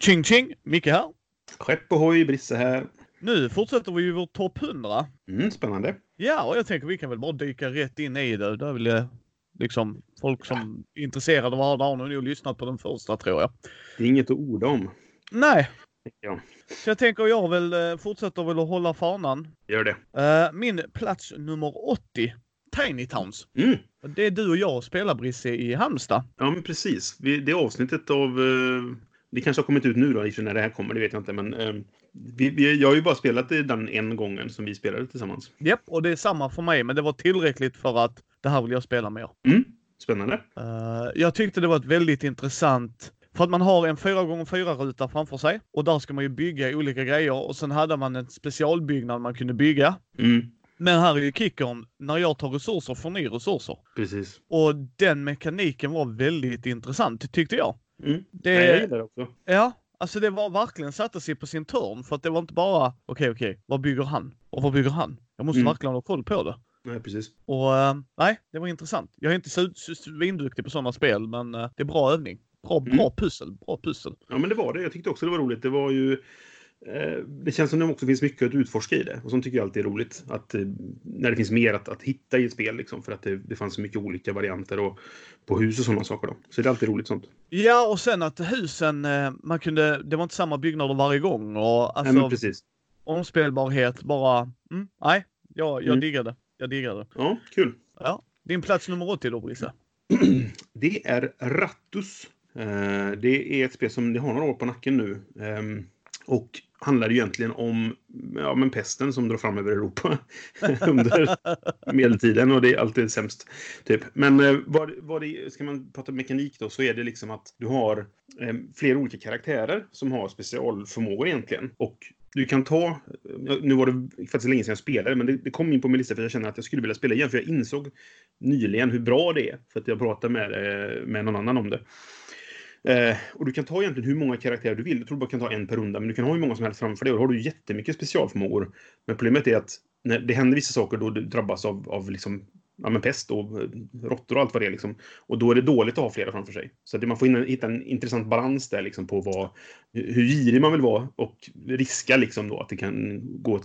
Tjing tjing! Micke här. Skepp ohoj, Brisse här. Nu fortsätter vi ju vår topp 100. Mm, spännande. Ja, och jag tänker vi kan väl bara dyka rätt in i det. Det är väl eh, liksom folk som är intresserade av det har nog lyssnat på den första tror jag. Det är inget att orda om. Nej, Ja, så jag tänker jag väl eh, fortsätter väl att hålla fanan. gör det. Eh, Min plats nummer 80, Tiny Towns. Mm. Det är du och jag spelar Brisse i Halmstad. Ja, men precis. Det avsnittet av... Det kanske har kommit ut nu då, i när det här kommer, det vet jag inte. Men eh, vi, vi, jag har ju bara spelat den en gången som vi spelade tillsammans. Japp, och det är samma för mig, men det var tillräckligt för att det här vill jag spela mer. Mm. Spännande. Eh, jag tyckte det var ett väldigt intressant för att man har en 4x4 ruta framför sig och där ska man ju bygga olika grejer och sen hade man en specialbyggnad man kunde bygga. Mm. Men här är ju kickern, när jag tar resurser får ni resurser. Precis. Och den mekaniken var väldigt intressant tyckte jag. Mm. Det, Ja, jag gillar det också. ja, alltså det var verkligen satte sig på sin törn för att det var inte bara okej, okej, vad bygger han? Och vad bygger han? Jag måste Mm. verkligen ha koll på det. Nej, precis. Och eh, nej, det var intressant. Jag är inte svinduktig på sådana spel, men eh, det är bra övning. Bra, Mm. bra pussel, bra pussel. Ja, men det var det. Jag tyckte också det var roligt. Det var ju... Eh, det känns som det också finns mycket att utforska i det. Och sånt tycker jag alltid är roligt. Att, eh, när det finns mer att, att hitta i ett spel. Liksom, för att det, det fanns så mycket olika varianter och, på hus och sådana saker. Då. Så det är alltid roligt sånt. Ja, och sen att husen, eh, man kunde, det var inte samma byggnader varje gång och Nej, men alltså precis. omspelbarhet bara, mm, nej, jag, jag Mm. diggade. Jag diggade. Ja, kul. Ja, din plats nummer 80 då, Brisse. Det är Rattus. Det är ett spel som det har några år på nacken nu. Och handlar egentligen om ja, men pesten som drar fram över Europa under medeltiden. Och det är alltid sämst. Typ. Men eh, vad, vad det, ska man prata mekanik då så är det liksom att du har eh, flera olika karaktärer som har specialförmågor egentligen. Och du kan ta, eh, nu var det faktiskt länge sedan jag spelade, men det, det kom in på min lista för jag känner att jag skulle vilja spela igen. För jag insåg nyligen hur bra det är. För att jag pratade med, eh, med någon annan om det. Eh, och du kan ta egentligen hur många karaktärer du vill. Jag tror du bara kan ta en per runda, men du kan ha hur många som helst framför dig. Och då har du jättemycket specialförmågor. Men problemet är att när det händer vissa saker då du drabbas av, av liksom, ja, men pest och eh, råttor och allt vad det är. Liksom. Och då är det dåligt att ha flera framför sig. Så att man får in, hitta en intressant balans där liksom, på vad, hur girig man vill vara och riska liksom, då, att det kan gå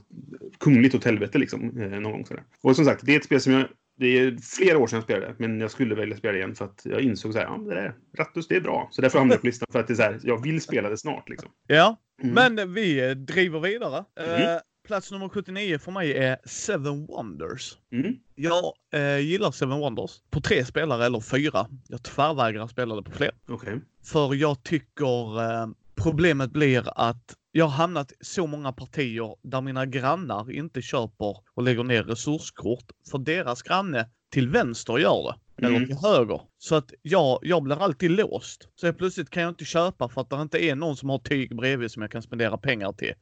kungligt åt helvete liksom, eh, någon gång. Sådär. Och som sagt, det är ett spel som jag det är flera år sedan jag spelade, men jag skulle vilja spela igen för att jag insåg så här, ja, det där, Rattus, det är bra. Så därför hamnade jag på listan för att det är så här, jag vill spela det snart liksom. Ja, Mm. men vi driver vidare. Mm. Eh, plats nummer 79 för mig är Seven Wonders. Mm. Jag eh, gillar Seven Wonders på tre spelare eller fyra. Jag tvärvägrar spela det på fler. Okej. För jag tycker eh, problemet blir att jag har hamnat så många partier där mina grannar inte köper och lägger ner resurskort för deras granne till vänster gör det. Eller Mm. till höger. Så att jag, jag blir alltid låst. Så helt plötsligt kan jag inte köpa för att det inte är någon som har tyg bredvid som jag kan spendera pengar till.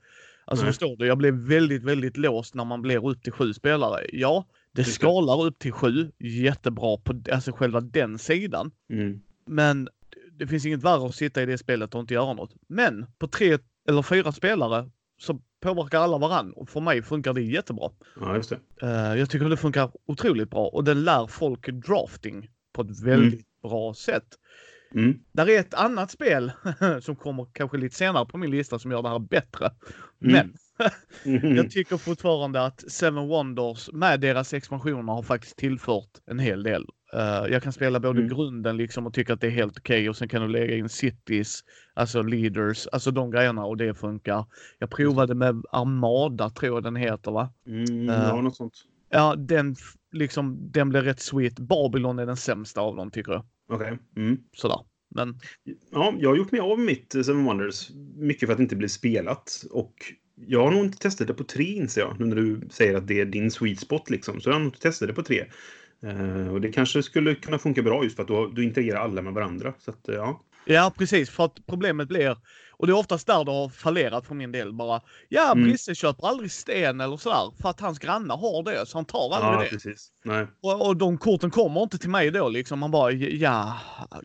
Alltså Nej. förstår du? Jag blev väldigt, väldigt låst när man blir upp till sju spelare. Ja, det. skalar upp till sju. Jättebra på alltså själva den sidan. Mm. Men det finns inget värre att sitta i det spelet och inte göra något. Men på tre eller fyra spelare så påverkar alla varann och för mig funkar det jättebra. Ja, just det. Eh, jag tycker det funkar otroligt bra och den lär folk drafting på ett väldigt bra sätt. Mm. Där är ett annat spel som kommer kanske lite senare på min lista som gör det här bättre. Mm. Men Mm. jag tycker fortfarande att Seven Wonders med deras expansioner har faktiskt tillfört en hel del. Eh, jag kan spela både Mm. grunden liksom och tycka att det är helt okej och sen kan du lägga in cities, alltså leaders, alltså de grejerna och det funkar. Jag provade med Armada tror jag den heter va? Mm, Eh. ja, något sånt. Ja, den liksom, den blev rätt sweet. Babylon är den sämsta av dem tycker jag. Okej. Mm. Sådär. Men Ja, jag har gjort mig av med mitt Seven Wonders. Mycket för att det inte blir spelat. Och jag har nog inte testat det på tre inser jag. Nu när du säger att det är din sweet spot liksom. Så jag har nog inte testat det på tre. Eh, och det kanske skulle kunna funka bra just för att då, då interagerar alla med varandra. Så att, eh, ja. Ja, precis. För att problemet blir, och det är oftast där det har fallerat för min del, bara ja, Mm. Brisse köper aldrig sten eller sådär för att hans grannar har det, så han tar aldrig Ja, det. precis. Nej. Och, och de korten kommer inte till mig då liksom. Man bara, ja,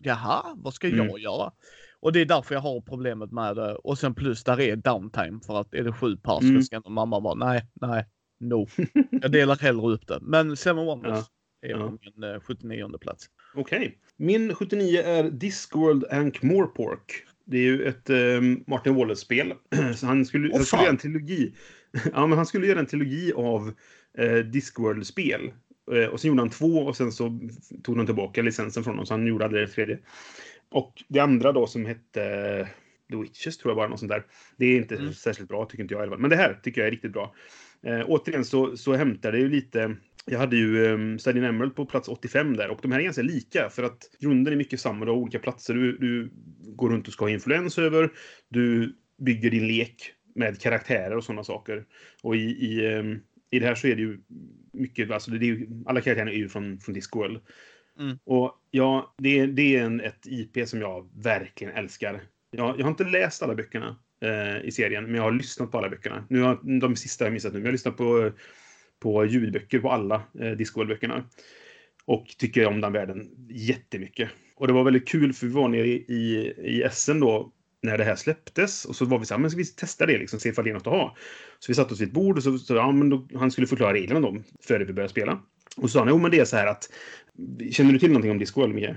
jaha, vad ska jag Mm. göra? Och det är därför jag har problemet med det. Och sen plus där är downtime för att är det sju pers Mm. så ska inte mamma bara, nej, nej, no. Jag delar hellre upp det. Men Seven Wonders är ja. min eh, 79 plats. Okej. Min 79 är Discworld Ankh Morpork. Det är ju ett eh, Martin Wallace-spel. han skulle, Åh, han skulle göra en trilogi. ja, men han skulle göra en trilogi av eh, Discworld-spel. Eh, och sen gjorde han två och sen så tog de tillbaka licensen från honom, så han gjorde aldrig det tredje. Och det andra då som hette The Witches tror jag var något sånt där. Det är inte Mm. särskilt bra tycker inte jag i. Men det här tycker jag är riktigt bra. Eh, återigen så, så hämtar det ju lite jag hade ju um, Study in Emerald på plats 85 där och de här är ganska lika för att grunden är mycket samma. Du har olika platser du, du går runt och ska ha influens över. Du bygger din lek med karaktärer och sådana saker. Och i, i, um, i det här så är det ju mycket, alltså det är ju, alla karaktärerna är ju från, från Discworld. Mm. Och ja, det, är- det är en, ett IP som jag verkligen älskar. Jag, jag har inte läst alla böckerna eh, i serien, men jag har lyssnat på alla böckerna. Nu har, de sista jag missat nu, men jag har lyssnat på, på ljudböcker på alla eh, Discworld-böckerna. Och tycker om den världen jättemycket. Och det var väldigt kul för vi var nere i, i, i Essen då när det här släpptes. Och så var vi så här, men ska vi testa det liksom, se ifall det är något att ha. Så vi satte oss vid ett bord och så, så ja, men då, han skulle förklara reglerna då, före vi började spela. Och så sa han, jo men det är så här att, känner du till någonting om Discworld, Mikael?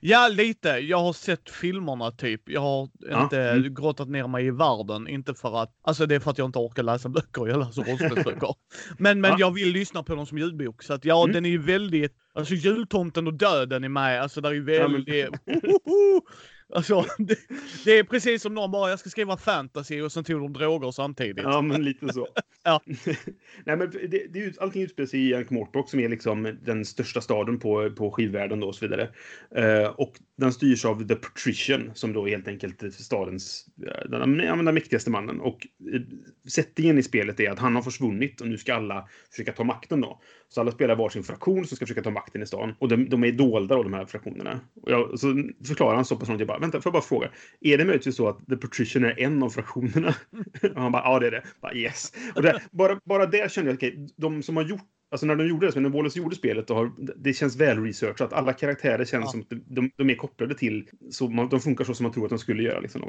Ja, lite. Jag har sett filmerna typ. Jag har Ja, inte mm. grottat ner mig i världen. Inte för att, alltså det är för att jag inte orkar läsa böcker. Jag läser rollspelsböcker. men men Ja. jag vill lyssna på dem som ljudbok. Så att ja, Mm. den är ju väldigt, alltså jultomten och döden är med. Alltså där är ju Ja, men- väldigt, Alltså, det, det är precis som någon bara, jag ska skriva fantasy och sen tog de droger samtidigt. Ja, men lite så. Ja. Nej, men det, det är allting utspelar sig i Ankh-Morpork som är liksom den största staden på, på skivvärlden då och så vidare. Eh, och den styrs av The Patrician som då är helt enkelt stadens, eh, den, den mäktigaste mannen. Och eh, settingen i spelet är att han har försvunnit och nu ska alla försöka ta makten då. Så alla spelar varsin fraktion som ska försöka ta makten i stan. Och de, de är dolda av de här fraktionerna. Och jag, så förklarar han så pass långt, jag bara, vänta, får jag bara fråga. Är det möjligtvis så att The Patrician är en av fraktionerna? och han bara, ja det är det. Bara, yes. Och det, bara, bara där kände jag, okej, de som har gjort Alltså när de gjorde det, när Wallace gjorde spelet, har, det känns väl researchat. Alla karaktärer känns Ja. som att de, de är kopplade till, så man, de funkar så som man tror att de skulle göra. Liksom,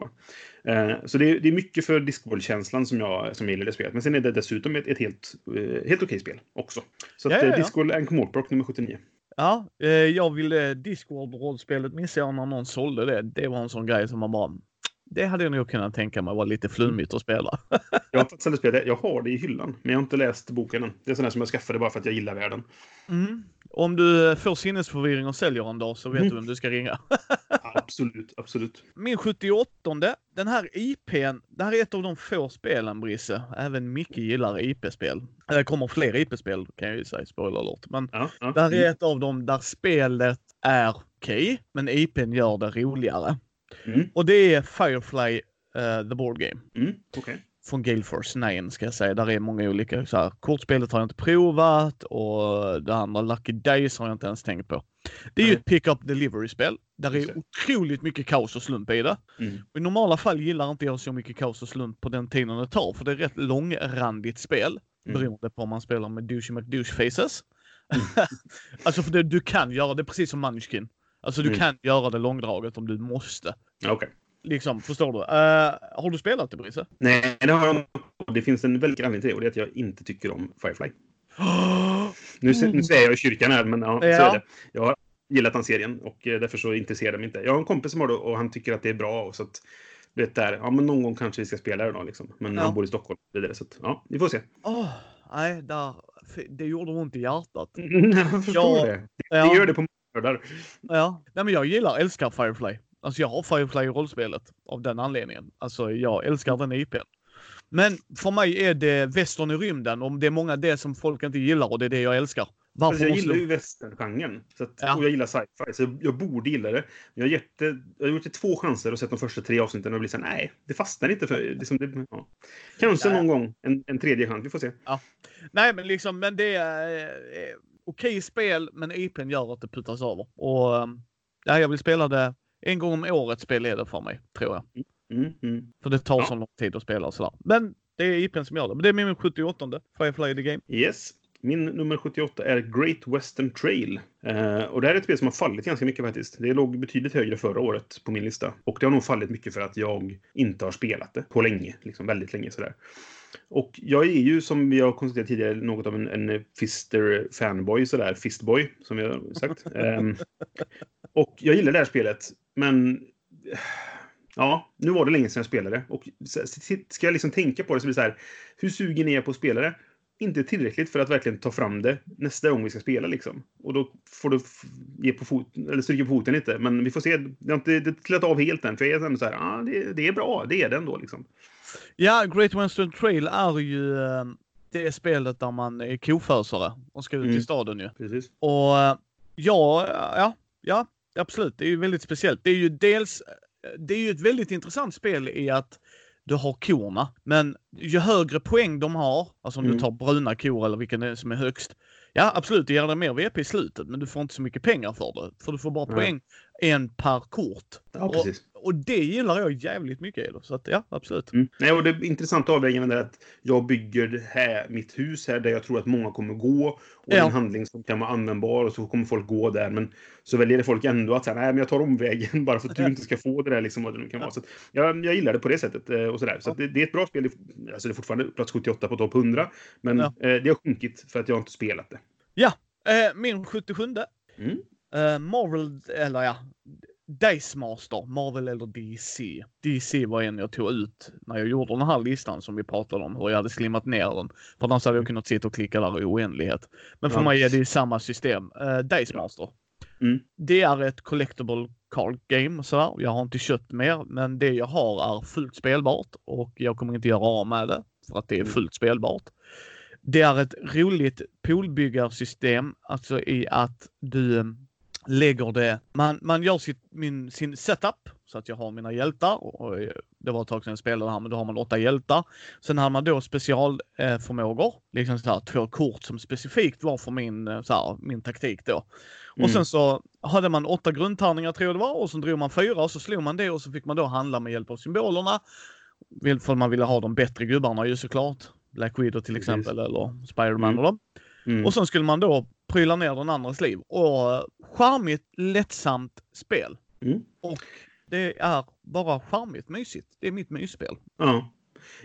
eh, så det är, det är mycket för Discworld-känslan som jag, som jag gillar det spelet. Men sen är det dessutom ett, ett helt, eh, helt okej spel också. Så att, Ja, ja, eh, ja. Discworld Ankh-Morpork nummer 79. Ja, eh, jag ville eh, Discworld-rollspelet minns jag när någon sålde det. Det var en sån grej som man bara, det hade jag nog kunnat tänka mig var lite flummigt att spela. Jag har spelat det. Jag har det i hyllan, men jag har inte läst boken än. Det är sån där som jag skaffade bara för att jag gillar världen. Mm. Om du får sinnesförvirring och säljer en dag så vet Mm. du vem du ska ringa. Absolut, absolut. Min 78 den här IPn, det här är ett av de få spelen Brisse, även Micke gillar IP-spel. Det kommer fler IP-spel kan jag ju säga, spoiler alert. Men Ja, ja. det här är ett av dem där spelet är okej, men IPn gör det roligare. Mm. Och det är Firefly uh, The Board Game. Mm, Okej. Från Gale Force 9 ska jag säga. Där är många olika. Så här, kortspelet har jag inte provat och det andra Lucky Days har jag inte ens tänkt på. Det är ju Nej. ett pick-up delivery-spel. Där är otroligt mycket kaos och slump i det. Mm. I normala fall gillar inte jag så mycket kaos och slump på den tiden det tar, för det är rätt långrandigt spel. Mm. Beroende på om man spelar med douchey McDouche faces. alltså för det, du kan göra det precis som Munchkin. Alltså du Mm. kan göra det långdraget om du måste. Okej. Liksom, förstår du? Eh, har du spelat det Brisse? Nej, det har jag inte. Det finns en väldigt anledning till det och det är att jag inte tycker om Firefly. Nu, nu säger jag i kyrkan här, men ja, så Ja. är det. Jag har gillat den serien och eh, därför så intresserar det mig inte. Jag har en kompis som har det och han tycker att det är bra. Och så att, du vet där, ja men någon gång kanske vi ska spela det då liksom. Men Ja. han bor i Stockholm. och vidare, Så att, ja, vi får se. Åh, nej, där, det gjorde ont i hjärtat. jag förstår Ja. det. Det, Ja. det gör det på många Ja, nej men jag gillar, älskar Firefly. Alltså jag har Firefly i rollspelet av den anledningen. Alltså jag älskar den IPn. Men för mig är det västern i rymden, om det är många det som folk inte gillar och det är det jag älskar. Varför Alltså, jag gillar ju västerngenren. Ja. Och jag gillar sci-fi, så jag, jag borde gilla det. Jag har, gett det, jag har gjort det två chanser och sett de första tre avsnitten och blivit såhär, nej, det fastnar inte för... Liksom, det, ja. Kanske Nej. någon gång en, en tredje chans, vi får se. Nej men liksom, men det är eh, okej spel, men IPn gör att det puttas över. Och eh, ja, jag vill spela det en gång om året spel är det för mig, tror jag. Mm, mm. För det tar Ja. så lång tid att spela och sådär. Men det är IPn som gör det. Men det är min 78 Firefly the Game. Yes. Min nummer 78 är Great Western Trail. Eh, och det här är ett spel som har fallit ganska mycket faktiskt. Det låg betydligt högre förra året på min lista. Och det har nog fallit mycket för att jag inte har spelat det på länge. Liksom väldigt länge sådär. Och jag är ju, som vi har konstaterat tidigare, något av en, en Fister-fanboy sådär. Fistboy, som vi har sagt. Ehm, och jag gillar det här spelet, men... Ja, nu var det länge sedan jag spelade. Och ska jag liksom tänka på det så blir det så här. Hur sugen är jag på att spela det? Inte tillräckligt för att verkligen ta fram det nästa gång vi ska spela. Liksom. Och då får du ge på fot, eller stryka på foten lite. Men vi får se. Det har inte trillat av helt än. För jag är ändå så här, ah, det, det är bra. Det är det ändå. Liksom. Ja, Great Western Trail är ju eh, det spelet där man är kofösare och ska ut mm. i staden ju. Precis. Och eh, ja, ja, ja, absolut. Det är ju väldigt speciellt. Det är ju dels, det är ju ett väldigt intressant spel i att du har korna. Men ju högre poäng de har, alltså om mm. du tar bruna kor eller vilken som är högst. Ja, absolut, det ger dig mer VP i slutet, men du får inte så mycket pengar för det. För du får bara mm. poäng en per kort. Ja, precis. Och, och det gillar jag jävligt mycket. Edo. Så att, ja, absolut. Mm. Nej, och det är intressant avvägningen är att jag bygger det här, mitt hus här där jag tror att många kommer gå. Och ja. en handling som kan vara användbar och så kommer folk gå där. Men så väljer folk ändå att säga nej, men jag tar omvägen bara för att du inte ska få det där liksom vad det nu kan vara. Så jag, jag gillar det på det sättet eh, och sådär. Så, så det, det, är ett bra spel. Alltså det är fortfarande plats 78 på topp 100. Men ja. eh, det har sjunkit för att jag inte spelat det. Ja, eh, min 77. Mm. Uh, Marvel, eller ja, Dice Master, Marvel eller DC. DC var en jag tog ut när jag gjorde den här listan som vi pratade om, hur jag hade slimmat ner den. För annars hade jag kunnat sitta och klicka där i oändlighet. Men för ja. mig är det samma system. Uh, Dice Master. Mm. Det är ett collectible card game sådär. Jag har inte köpt mer, men det jag har är fullt spelbart och jag kommer inte göra av med det för att det är mm. fullt spelbart. Det är ett roligt poolbyggarsystem, alltså i att du lägger det, man, man gör sitt, min, sin setup så att jag har mina hjältar och det var ett tag sedan jag spelade här men då har man åtta hjältar. Sen har man då specialförmågor, eh, liksom så här, två kort som specifikt var för min, eh, så här, min taktik då. Mm. Och sen så hade man åtta grundtärningar tror jag det var och så drog man fyra och så slog man det och så fick man då handla med hjälp av symbolerna. För man ville ha de bättre gubbarna ju såklart. Black Widow till exempel Precis. eller Spiderman mm. och dem. Mm. Och sen skulle man då pryla ner den andras liv. Och charmigt, lättsamt spel. Mm. Och det är bara charmigt, mysigt. Det är mitt mysspel. Ja.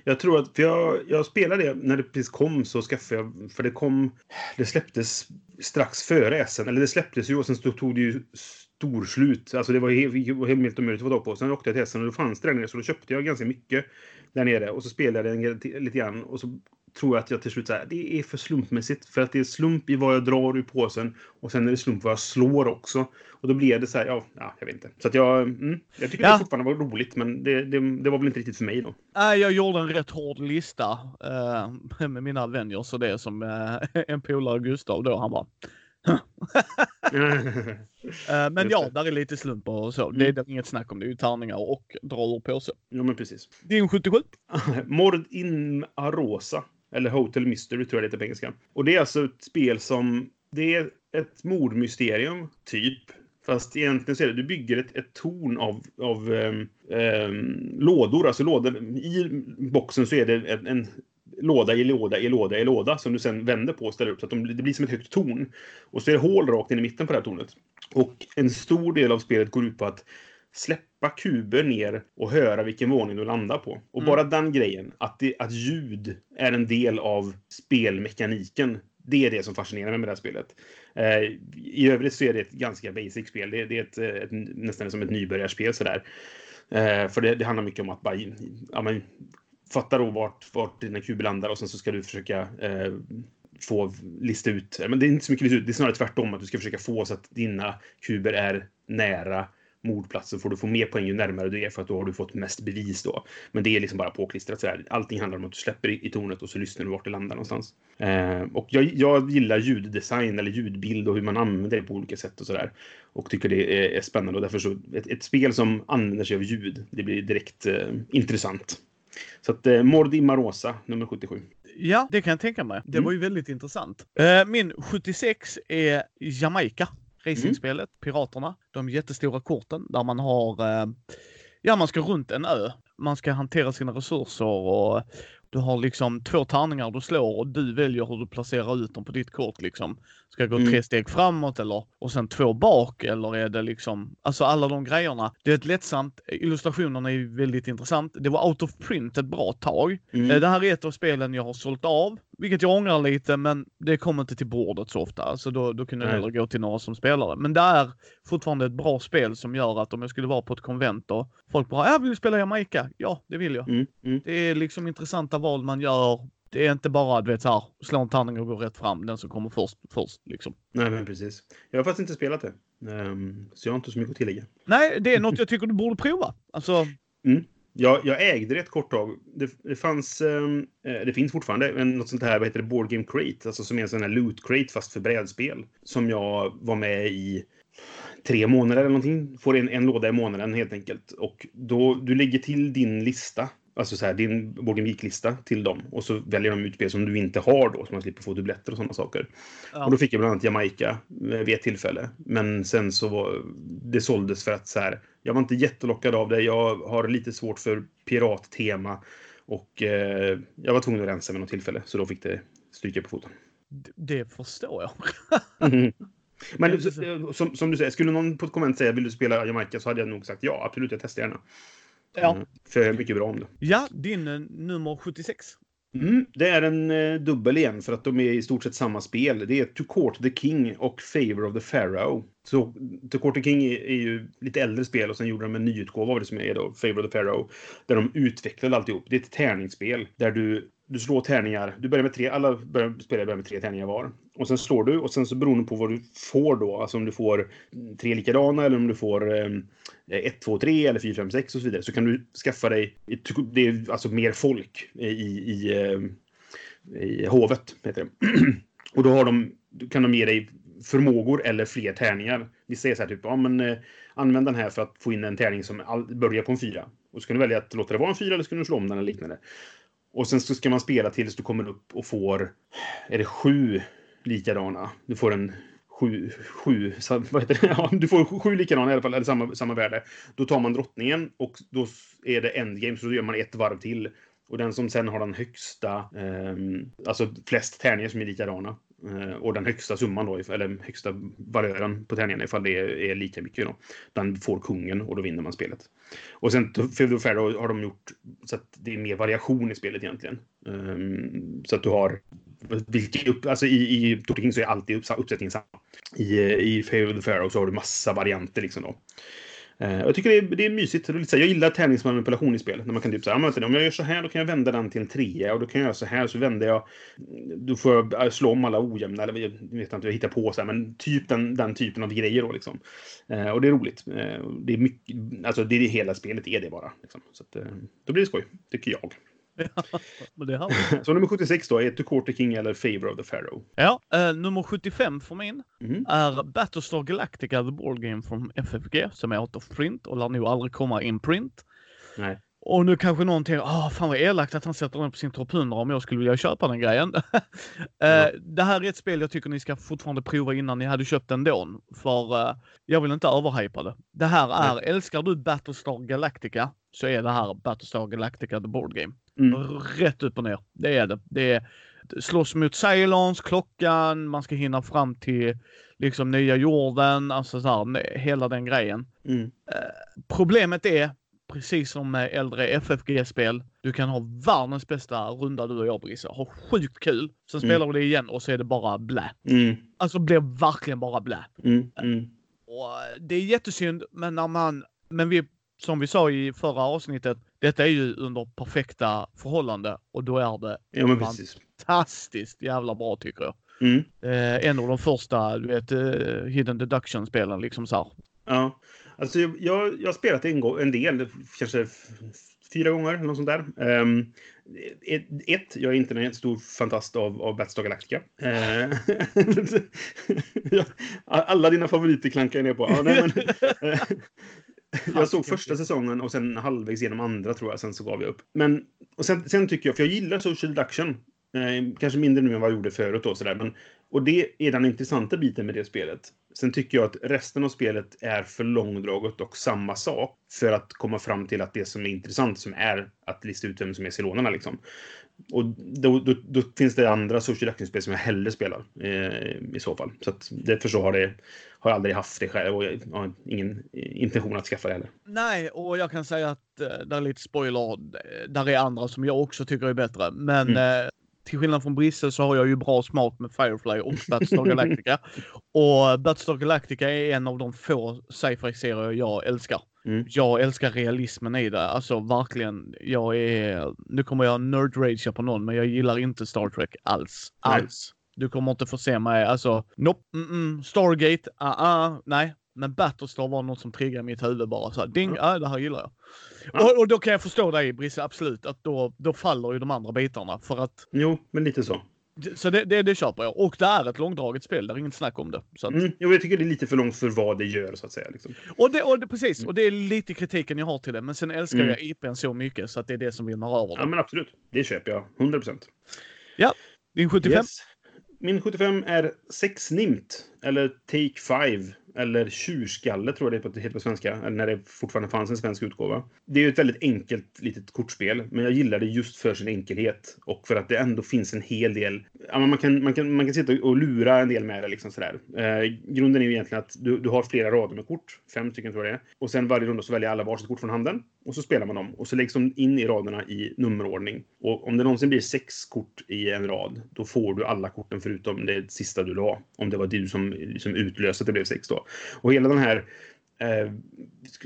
Jag tror att, för jag, jag spelade det när det precis kom så skaffade jag, för det kom, det släpptes strax före SN, eller det släpptes ju och sen tog det ju storslut. Alltså det var helt, helt omöjligt att få tag på. Sen åkte jag till SN och då fanns det där nere så då köpte jag ganska mycket där nere och så spelade jag lite grann och så tror jag att jag till slut säger det är för slumpmässigt. För att det är slump i vad jag drar ur påsen och sen är det slump vad jag slår också. Och då blir det så här, ja, ja jag vet inte. Så att jag, mm, jag tycker ja. det fortfarande var roligt, men det, det, det, var väl inte riktigt för mig då. Nej, jag gjorde en rätt hård lista uh, med mina Avengers och det som uh, en polare Gustav då, han bara uh, men ja, där är lite slumpar och så. Mm. Det är inget snack om. Det är ju tärningar och dra ur påse. Ja, men precis. Din 77? Mord in Arosa. Eller Hotel Mystery tror jag det heter på engelska. Och det är alltså ett spel som... Det är ett mordmysterium, typ. Fast egentligen så är det, du bygger ett, ett torn av, av um, um, lådor. Alltså lådor. I boxen så är det en, en låda i låda i låda i låda som du sen vänder på och ställer upp så att de, det blir som ett högt torn. Och så är det hål rakt in i mitten på det här tornet. Och en stor del av spelet går ut på att släppa kuber ner och höra vilken våning du landar på. Och mm. bara den grejen, att, det, att ljud är en del av spelmekaniken, det är det som fascinerar mig med det här spelet. Eh, I övrigt så är det ett ganska basic spel. Det, det är ett, ett, nästan som ett nybörjarspel sådär. Eh, för det, det, handlar mycket om att bara ja, men, fatta då vart, vart dina kuber landar och sen så ska du försöka eh, få lista ut. Men det är inte så mycket lista ut, det är snarare tvärtom att du ska försöka få så att dina kuber är nära mordplatsen får du få mer poäng ju närmare du är för att då har du fått mest bevis då. Men det är liksom bara påklistrat så här. Allting handlar om att du släpper i, i tornet och så lyssnar du vart det landar någonstans. Eh, och jag, jag gillar ljuddesign eller ljudbild och hur man använder det på olika sätt och sådär. Och tycker det är, är, spännande och därför så ett, ett, spel som använder sig av ljud, det blir direkt eh, intressant. Så att eh, Mord i Marosa, nummer 77. Ja, det kan jag tänka mig. Det mm. var ju väldigt intressant. Eh, min 76 är Jamaica. Racingspelet, mm. Piraterna. De jättestora korten där man har, eh, ja man ska runt en ö. Man ska hantera sina resurser och du har liksom två tärningar du slår och du väljer hur du placerar ut dem på ditt kort liksom. Ska jag gå mm. tre steg framåt eller och sen två bak eller är det liksom, alltså alla de grejerna. Det är ett lättsamt, illustrationerna är väldigt intressant. Det var out of print ett bra tag. Mm. Eh, det här är ett av spelen jag har sålt av vilket jag ångrar lite, men det kommer inte till bordet så ofta. Alltså då, då kunde jag hellre gå till några som spelare. Men det är fortfarande ett bra spel som gör att om jag skulle vara på ett konvent och folk bara, ja, vill du spela Jamaica? Ja, det vill jag. Mm, mm. Det är liksom intressanta val man gör. Det är inte bara, du vet så här, slå en tärning och gå rätt fram, den som kommer först, först liksom. Nej, men precis. Jag har faktiskt inte spelat det. Ehm, så jag har inte så mycket att tillägga. Nej, det är något jag tycker du borde prova. Alltså, Jag, jag ägde det ett kort tag. Det, det fanns, ehm, eh, det finns fortfarande, en, något sånt här, vad heter det, Board Game Crate, alltså som är en sån här loot crate fast för brädspel. Som jag var med i tre månader eller någonting. Får en, en låda i månaden helt enkelt. Och då, du lägger till din lista. Alltså så här, din Board Game Geek-lista till dem. Och så väljer de ut spel som du inte har då, så man slipper få dubbletter och sådana saker. ja. Och då fick jag bland annat Jamaica eh, vid ett tillfälle. Men sen så var det såldes för att så här, jag var inte jättelockad av det. Jag har lite svårt för pirattema. Och eh, jag var tvungen att rensa vid något tillfälle. Så då fick det stryka på foten. d- det förstår jag. Mhm. Men Det så- som, som du säger, skulle någon på ett konvent säga vill du spela Jamaica så hade jag nog sagt ja, absolut, jag testar gärna. Ja. Mm, För jag är mycket bra om det. Ja, din eh, nummer 76. Mm, det är en eh, dubbel igen för att de är i stort sett samma spel. Det är To Court the King och Favor of the Pharaoh. Så To Court the King är, är ju lite äldre spel och sen gjorde de en nyutgåva av det som är då Favor of the Pharaoh. Där de utvecklade alltihop. Det är ett tärningsspel där du, du slår tärningar. Du börjar med tre, alla börjar, spelare börjar med tre tärningar var. Och sen slår du och sen så beroende på vad du får då, alltså om du får mm, tre likadana eller om du får ehm, eh, 1, 2, 3 eller 4, 5, 6 och så vidare. Så kan du skaffa dig, det är alltså mer folk i, i, eh, i hovet, heter det. Och då har de, kan de ge dig förmågor eller fler tärningar. Vi säger så här typ, ja men eh, använd den här för att få in en tärning som all, börjar på en fyra. Och så kan du välja att låta det vara en fyra eller så kan du slå om den eller liknande. Och sen så ska man spela tills du kommer upp och får, är det sju likadana? Du får en sju, sju, vad heter det? Ja, du får sju likadana i alla fall, eller samma, samma värde. Då tar man drottningen och då är det endgame, så då gör man ett varv till. Och den som sen har den högsta, eh, alltså flest tärningar som är likadana. Eh, och den högsta summan då, eller högsta valören på tärningarna ifall det är, lika mycket då. Den får kungen och då vinner man spelet. Och sen till Feudal Pharaoh har de gjort så att det är mer variation i spelet egentligen. Ehm, så att du har vilka upp, alltså i, i Torte King så är alltid uppsättningen samma. I, eh, i the Pharaoh så har du massa varianter liksom då. Eh, jag tycker det är, det är mysigt. Det är Jag gillar tävlingsmanipulation i spel. När man kan typ säga, om jag gör så här då kan jag vända den till en trea och då kan jag göra så här så vänder jag. Då får jag eh, slå om alla ojämna eller jag vet inte, jag hittar på så här, men typ den, den typen av grejer då liksom. Eh, och det är roligt. Eh, det är mycket, alltså det är hela spelet är det bara. Liksom. Så att, eh, då blir det skoj, tycker jag. Det har Så nummer 76 då är To Court the King eller Favor of the Pharaoh. Ja, eh, nummer 75 för min Mhm. är Battlestar Galactica The Board Game från FFG som är out of print och lär nog aldrig komma in print. Nej. Och nu kanske någon tänker, ah fan vad elakt att han sätter den på sin topp 100 om jag skulle vilja köpa den grejen. Eh, Ja. Det här är ett spel jag tycker ni ska fortfarande prova innan ni hade köpt den ändå. För eh, jag vill inte överhypa det. Det här är, älskar du Battlestar Galactica så är det här Battlestar Galactica The Board Game. Mm. Rätt upp och ner. Det är det. Det är slåss mot Cylons, klockan, man ska hinna fram till liksom nya jorden, alltså så här, hela den grejen. Mm. Problemet är, precis som med äldre FFG-spel, du kan ha världens bästa runda du och jag Brisse. Ha sjukt kul. Sen Mm. spelar du det igen och så är det bara blä. Mm. Alltså blir verkligen bara blä. Mm. Mm. Och det är jättesynd, men när man, men vi, som vi sa i förra avsnittet, detta är ju under perfekta förhållande och då är det Ja, men precis. fantastiskt jävla bra tycker jag. Mm. Eh, en av de första, du vet, eh, hidden deduction-spelen liksom så här. Ja, alltså jag, jag, har spelat en, gång, en del, kanske fyra gånger eller något sånt där. Um, ett, ett, jag är inte en stor fantast av, av Battlestar Galactica. Ehm, alla dina favoriter klankar jag ner på. Ja, nej, men, eh, jag såg första säsongen och sen halvvägs genom andra tror jag, sen så gav jag upp. Men och sen, sen tycker jag, för jag gillar social deduction. Eh, kanske mindre nu än vad jag gjorde förut då, sådär. Men, och det är den intressanta biten med det spelet. Sen tycker jag att resten av spelet är för långdraget och samma sak för att komma fram till att det som är intressant som är att lista ut vem som är Celonerna liksom. Och då, då, då finns det andra social action-spel som jag hellre spelar eh, i så fall. Så att därför så har, det, har jag aldrig haft det själv och jag har ingen intention att skaffa det heller. Nej, och jag kan säga att eh, där är lite spoiler. eh, Där är andra som jag också tycker är bättre. Men Mm. eh, till skillnad från Brisse så har jag ju bra smak med Firefly och Battlestar Galactica. och Battlestar Galactica är en av de få sci-fi-serier jag älskar. Mm. Jag älskar realismen i det. Alltså verkligen. Jag är... Nu kommer jag nerd-ragea på någon, men jag gillar inte Star Trek alls. Nej. Alls. Du kommer inte få se mig, alltså, nope, mm -mm, Stargate, ah, ah, nej. Men Battlestar var något som triggade mitt huvud bara så här, ding, ja. det här gillar jag. Ja. Och, och då kan jag förstå dig Brisse, absolut, att då, då faller ju de andra bitarna för att Jo, men lite så. så det, det, det köper jag. Och det är ett långdraget spel, det är inget snack om det. Så att, Mm. Jo, jag tycker det är lite för långt för vad det gör, så att säga. Liksom. och, det, och det, precis, och det är lite kritiken jag har till det. Men sen älskar Mm. jag IPn så mycket så att det är det som vinner över Ja, det. men absolut. Det köper jag. 100 procent. Din 75? Yes. Min 75 är 6 Nimt, eller Take 5, eller Tjurskalle tror jag det heter på svenska, när det fortfarande fanns en svensk utgåva. Det är ju ett väldigt enkelt litet kortspel, men jag gillar det just för sin enkelhet och för att det ändå finns en hel del... Ja, man, kan, man, kan, man kan sitta och lura en del med det. Liksom sådär. Eh, grunden är ju egentligen att du, du har flera rader med kort, fem stycken tror jag det är. Och sen varje runda så väljer alla varsitt kort från handen och så spelar man dem och så läggs de in i raderna i nummerordning. Och om det någonsin blir sex kort i en rad, då får du alla korten förutom det sista du la. Om det var du som liksom utlöste att det blev sex då. Och hela den här Eh,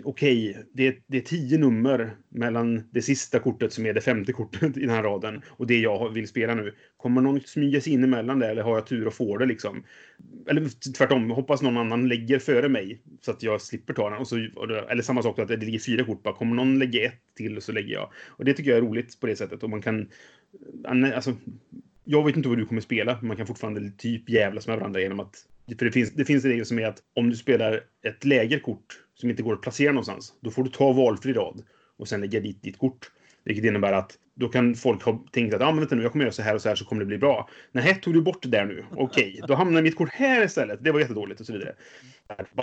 Okej, det, är- det är tio nummer mellan det sista kortet som är det femte kortet i den här raden och det jag vill spela nu. Kommer någon smyga sig in emellan det eller har jag tur och får det liksom? Eller tvärtom, hoppas någon annan lägger före mig så att jag slipper ta den. Och så, eller samma sak att det ligger fyra kort bara. Kommer någon lägga ett till och så lägger jag. Och det tycker jag är roligt på det sättet. Och man kan... Alltså, jag vet inte vad du kommer spela, men man kan fortfarande typ jävlas med varandra genom att... För det finns, det finns en regel som är att om du spelar ett lägerkort som inte går att placera någonstans, då får du ta valfri rad och sen lägga dit ditt kort. Vilket innebär att då kan folk ha tänkt att ah, men vänta nu, jag kommer göra så här och så här så kommer det bli bra. Nej, tog du bort det där nu? Okej, då hamnar mitt kort här istället. Det var jättedåligt och så vidare.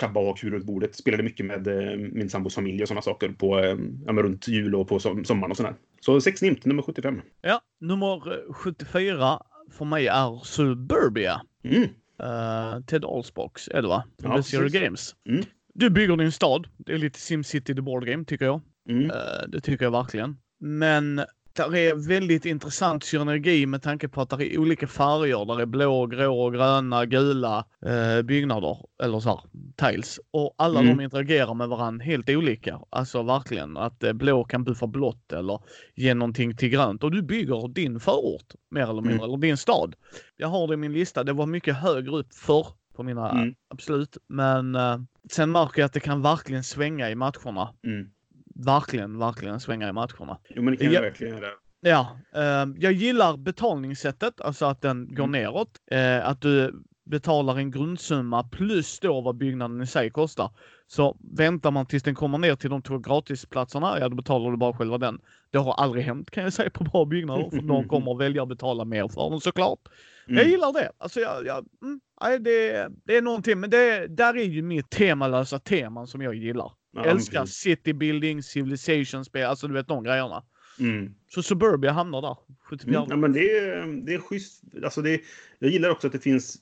Tjabba och kul runt bordet. Spelade mycket med eh, min sambos familj och sådana saker på, eh, ja, men runt jul och på som, sommaren och sådär. Så 6 nimt, nummer 75. Ja, nummer eh, 74 för mig är Suburbia. Mm. Uh, Ted Alsbox är det va? Ja, ja, Zero. Games. Mm. Du bygger din stad. Det är lite SimCity the Board Game tycker jag. Mm. Eh, det tycker jag verkligen. Men där är väldigt intressant synergi med tanke på att det är olika färger. Där är blå, grå, gröna, gula eh, byggnader. Eller så här, tiles. Och alla Mm. de interagerar med varandra helt olika. Alltså verkligen att eh, blå kan buffa blått eller ge någonting till grönt. Och du bygger din förort mer eller mindre, Mm. eller din stad. Jag har det i min lista. Det var mycket högre upp förr på mina, Mm. absolut. Men eh, sen märker jag att det kan verkligen svänga i matcherna. Mm. Verkligen, verkligen svänga i matcherna. Jo, men det kan Ja. jag verkligen göra. Ja, eh, jag gillar betalningssättet, alltså att den går Mm. neråt. Eh, att du betalar en grundsumma plus då vad byggnaden i sig kostar. Så väntar man tills den kommer ner till de två gratisplatserna, ja då betalar du bara själva den. Det har aldrig hänt kan jag säga på bra byggnader, för de kommer att välja att betala mer för den såklart. Mm. Jag gillar det. Alltså jag, jag, mm, nej, det, det är någonting, men det, där är ju mitt temalösa teman som jag gillar. Ja, Älskar precis. city building, civilization-spel, alltså du vet de grejerna. Mm. Så Suburbia hamnar där. 74. Mm, ja, men det, är- det är schysst. Alltså det, jag gillar också att det finns...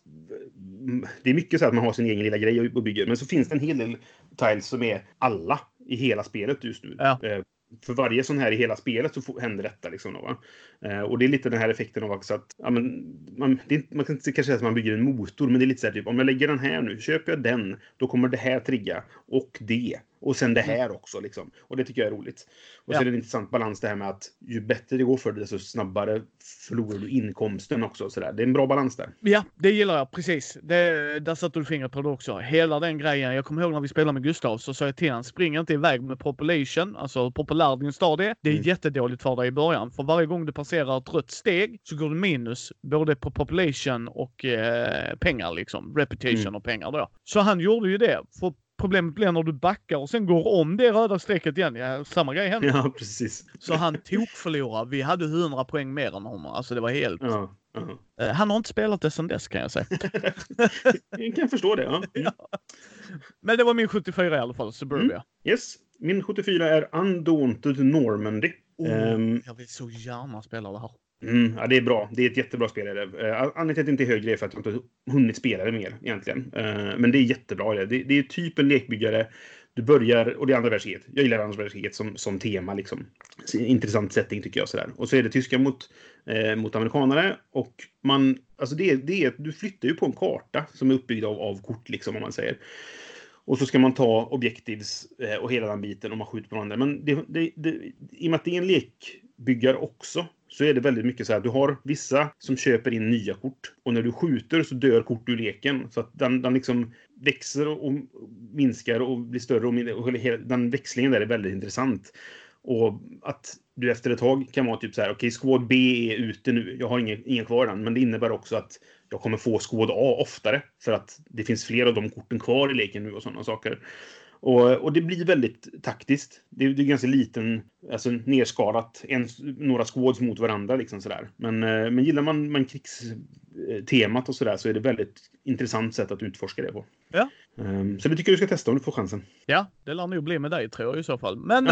Det är mycket så att man har sin egen lilla grej och bygger, men så finns det en hel del tiles som är alla i hela spelet just nu. Ja. Eh, För varje sån här i hela spelet så händer detta. Liksom då? Eh, Och det är lite den här effekten av också att ja, men, man, det man kan inte kanske säga att man bygger en motor, men det är lite så här typ om jag lägger den här nu, köper jag den, då kommer det här trigga och det. Och sen det här också. Liksom. Och det tycker jag är roligt. Och Ja. så är det en intressant balans det här med att ju bättre det går för dig, desto snabbare förlorar du inkomsten också. Så där. Det är en bra balans där. Ja, det gillar jag precis. Det, där satte du fingret på det också. Hela den grejen. Jag kommer ihåg när vi spelade med Gustav så sa jag till honom, spring inte iväg med population, alltså hur populär din stad är. Det är Mm. jättedåligt för dig i början. För varje gång du passerar ett rött steg så går du minus både på population och eh, pengar liksom. Reputation Mm. och pengar då. Så han gjorde ju det. För problemet blir när du backar och sen går om det röda strecket igen. Ja, samma grej händer. Ja, precis. Så han tog. Vi hade 100 poäng mer än honom. Alltså det var helt... Ja, ja. Eh, Han har inte spelat det sedan dess kan jag säga. Jag kan förstå det. Ja. Mm. Men det var min 74 i alla fall, Suburbia. Yes. Min 74 är Undaunted Normandy. Oh, Ehm, jag vill så gärna spela det här. Mm, ja, det är bra. Det är ett jättebra spel. är det. Eh, anledningen till att det inte är högre är för att jag inte har hunnit spela det mer egentligen. Eh, men det är jättebra. Det, det, det är typ en lekbyggare du börjar, och det är andra världskriget. Jag gillar andra världskriget som, som tema liksom. Intressant setting tycker jag sådär. Och så är det tyska mot, eh, mot amerikanare och man, alltså det, det är, du flyttar ju på en karta som är uppbyggd av, av kort liksom om man säger. Och så ska man ta objectives eh, och hela den biten och man skjuter på varandra. Men det, det, det, i och med att det är en lekbyggare också så är det väldigt mycket så här. Du har vissa som köper in nya kort och när du skjuter så dör kort ur leken. Så att den, den liksom växer och minskar och blir större och, mindre, och den växlingen där är väldigt intressant. Och att du efter ett tag kan vara typ så här, okej, okay, squad B är ute nu. Jag har ingen, ingen kvar den. men det innebär också att jag kommer få squad A oftare för att det finns fler av de korten kvar i leken nu och sådana saker. Och, och det blir väldigt taktiskt. Det, det är ganska liten, alltså nerskalat, en, några squads mot varandra liksom sådär. Men, eh, men gillar man, man krigstemat eh, och sådär så är det väldigt intressant sätt att utforska det på. Ja. Um, så det tycker du ska testa om du får chansen. Ja, det lär nog bli med dig tror jag i så fall. Men...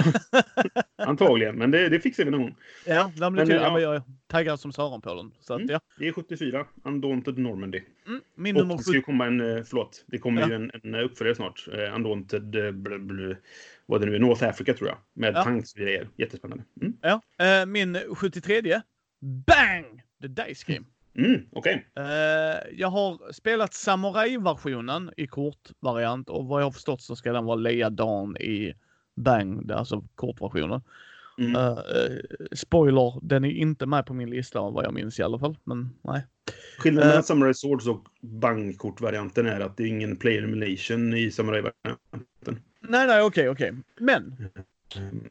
Antagligen, men det, det fixar vi någon gång. Ja, det blir kul. Ja. Jag är taggad som Sören på den. Så att, mm. ja. Det är 74, Undaunted Normandy. Mm, min Och det ska ju komma en, eh, förlåt, det kommer ja. ju en, en uppföljare snart. Uh, Undaunted, bl, bl, vad det nu är, North Africa tror jag. Med ja. tanks och grejer. Jättespännande. Mm. Ja, uh, min 73, Bang! The Dice Game. Mm, okay. Uh, jag har spelat Samurai-versionen i kortvariant och vad jag har förstått så ska den vara likadan i Bang, alltså kortversionen. Mm. Uh, spoiler, den är inte med på min lista vad jag minns i alla fall. Men nej. Skillnaden mellan Samurai Swords och Bang-kortvarianten är att det är ingen player emulation i Samurai-varianten. Nej, nej, okej, okay, okej. Okay. Men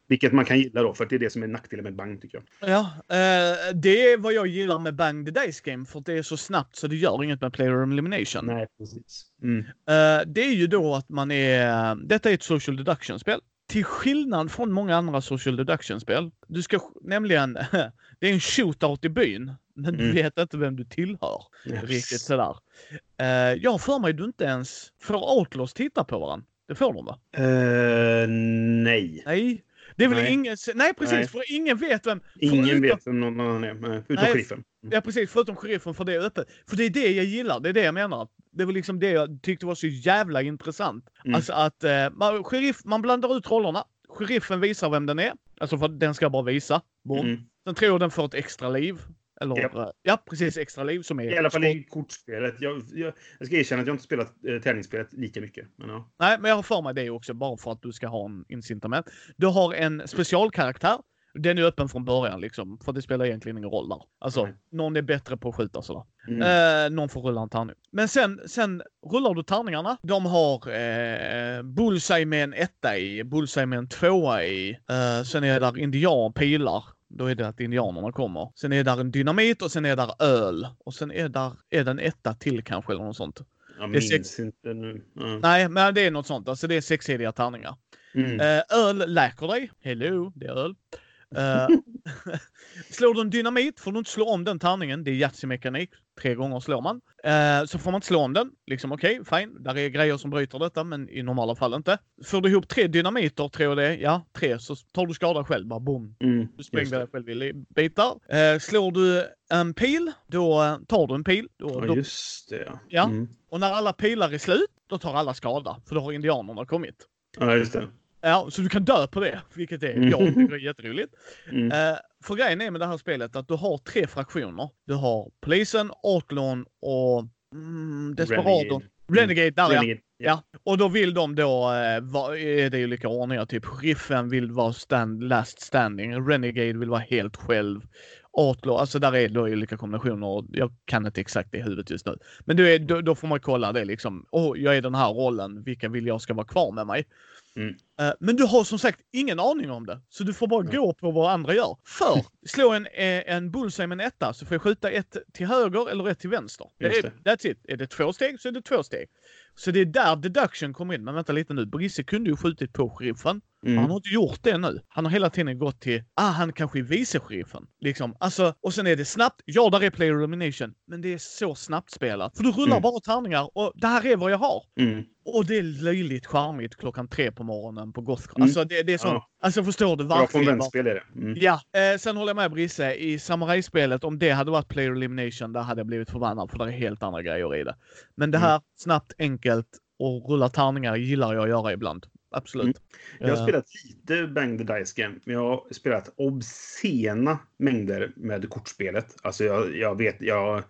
vilket man kan gilla då, för det är det som är nackdelen med Bang tycker jag. Ja, eh, det är vad jag gillar med Bang the Dice Game, för det är så snabbt så det gör inget med player elimination. Nej, precis. Mm. Eh, det är ju då att man är... Detta är ett social deduction-spel. Till skillnad från många andra social deduction-spel. Du ska nämligen... det är en shootout i byn, men du mm. vet inte vem du tillhör. Yes. Riktigt sådär. Eh, jag har för mig du inte ens får Outlaws titta på varandra. Det får de va? Uh, nej. Nej. Det är väl nej. ingen... Nej precis, nej. för ingen vet vem... Ingen förutom, vet vem någon annan är, förutom nej, sheriffen. Mm. Ja precis, förutom sheriffen för det är öppet. För det är det jag gillar, det är det jag menar. Det var liksom det jag tyckte var så jävla intressant. Mm. Alltså att eh, man, sheriff, man blandar ut rollerna. Sheriffen visar vem den är. Alltså för den ska bara visa. Mm. Sen tror jag den får ett extra liv. Eller, ja. ja. precis. Extra liv som är... I alla fall i kortspelet. Jag, jag, jag, ska erkänna att jag inte spelat eh, tärningsspelet lika mycket. Men, ja. Nej, men jag har för mig det också, bara för att du ska ha en incitament. Du har en specialkaraktär. Den är öppen från början liksom, för det spelar egentligen ingen roll där. Alltså, mm. någon är bättre på att skjuta sådär. Mm. Eh, någon får rulla en tärning. Men sen, sen rullar du tärningarna. De har eh, bullseye med en etta i, bullseye med en tvåa i. Eh, sen är det där indian, pilar då är det att indianerna kommer. Sen är där en dynamit och sen är där öl. Och sen är där är det en etta till kanske eller något sånt. Jag minns sex... inte nu. Mm. Nej, men det är något sånt. Alltså det är sexsidiga tärningar. Mm. Uh, öl läker dig. Hello, det är öl. Uh, slår du en dynamit får du inte slå om den tärningen. Det är Yatzy-mekanik. Tre gånger slår man. Uh, så får man inte slå om den. Liksom okej, okay, fine. Där är grejer som bryter detta, men i normala fall inte. Får du ihop tre dynamiter, tror jag det Ja, tre. Så tar du skada själv. Bara boom. Mm, du sprängde dig själv i bitar. Uh, slår du en pil, då tar du en pil. Då, ja, just det. Ja. ja. Mm. Och när alla pilar är slut, då tar alla skada. För då har indianerna kommit. Ja, just det. Ja, så du kan dö på det, vilket är, mm. jag tycker är jätteroligt. Mm. Uh, för grejen är med det här spelet att du har tre fraktioner. Du har polisen, Outlawn och mm, Desperadon. Renegade, där Renegade, ja. ja. Och då vill de då, eh, är det ju olika ordningar, typ sheriffen vill vara stand, last standing, Renegade vill vara helt själv. Outlaw, alltså där är då olika kombinationer. Jag kan inte exakt det i huvudet just nu. Men är, då, då får man kolla det liksom. Oh, jag är den här rollen. Vilka vill jag ska vara kvar med mig? Mm. Eh, men du har som sagt ingen aning om det. Så du får bara mm. gå på vad andra gör. För slå en, eh, en bullseye med en etta så får jag skjuta ett till höger eller ett till vänster. Det är, that's it. Är det två steg så är det två steg. Så det är där deduction kommer in. Men vänta lite nu. Brisse kunde ju skjutit på sheriffen. Mm. Han har inte gjort det nu. Han har hela tiden gått till, ah han kanske är vice-sheriffen. Liksom, alltså, och sen är det snabbt. Ja, där är player elimination. Men det är så snabbt spelat. För du rullar mm. bara tärningar och det här är vad jag har. Mm. Och det är löjligt charmigt klockan tre på morgonen på Gothcon. Mm. Alltså det, det är så. Ja. Alltså förstår du varför? Bra konventspel är det. Mm. Ja. Eh, sen håller jag med Brisse. I Samurai-spelet, om det hade varit player elimination, där hade jag blivit förbannad. För det är helt andra grejer i det. Men det mm. här, snabbt, enkelt och rulla tärningar gillar jag att göra ibland. Absolut. Mm. Jag har Eh, spelat lite Bang the Dice Game, men jag har spelat obscena mängder med kortspelet. Alltså jag, jag vet, jag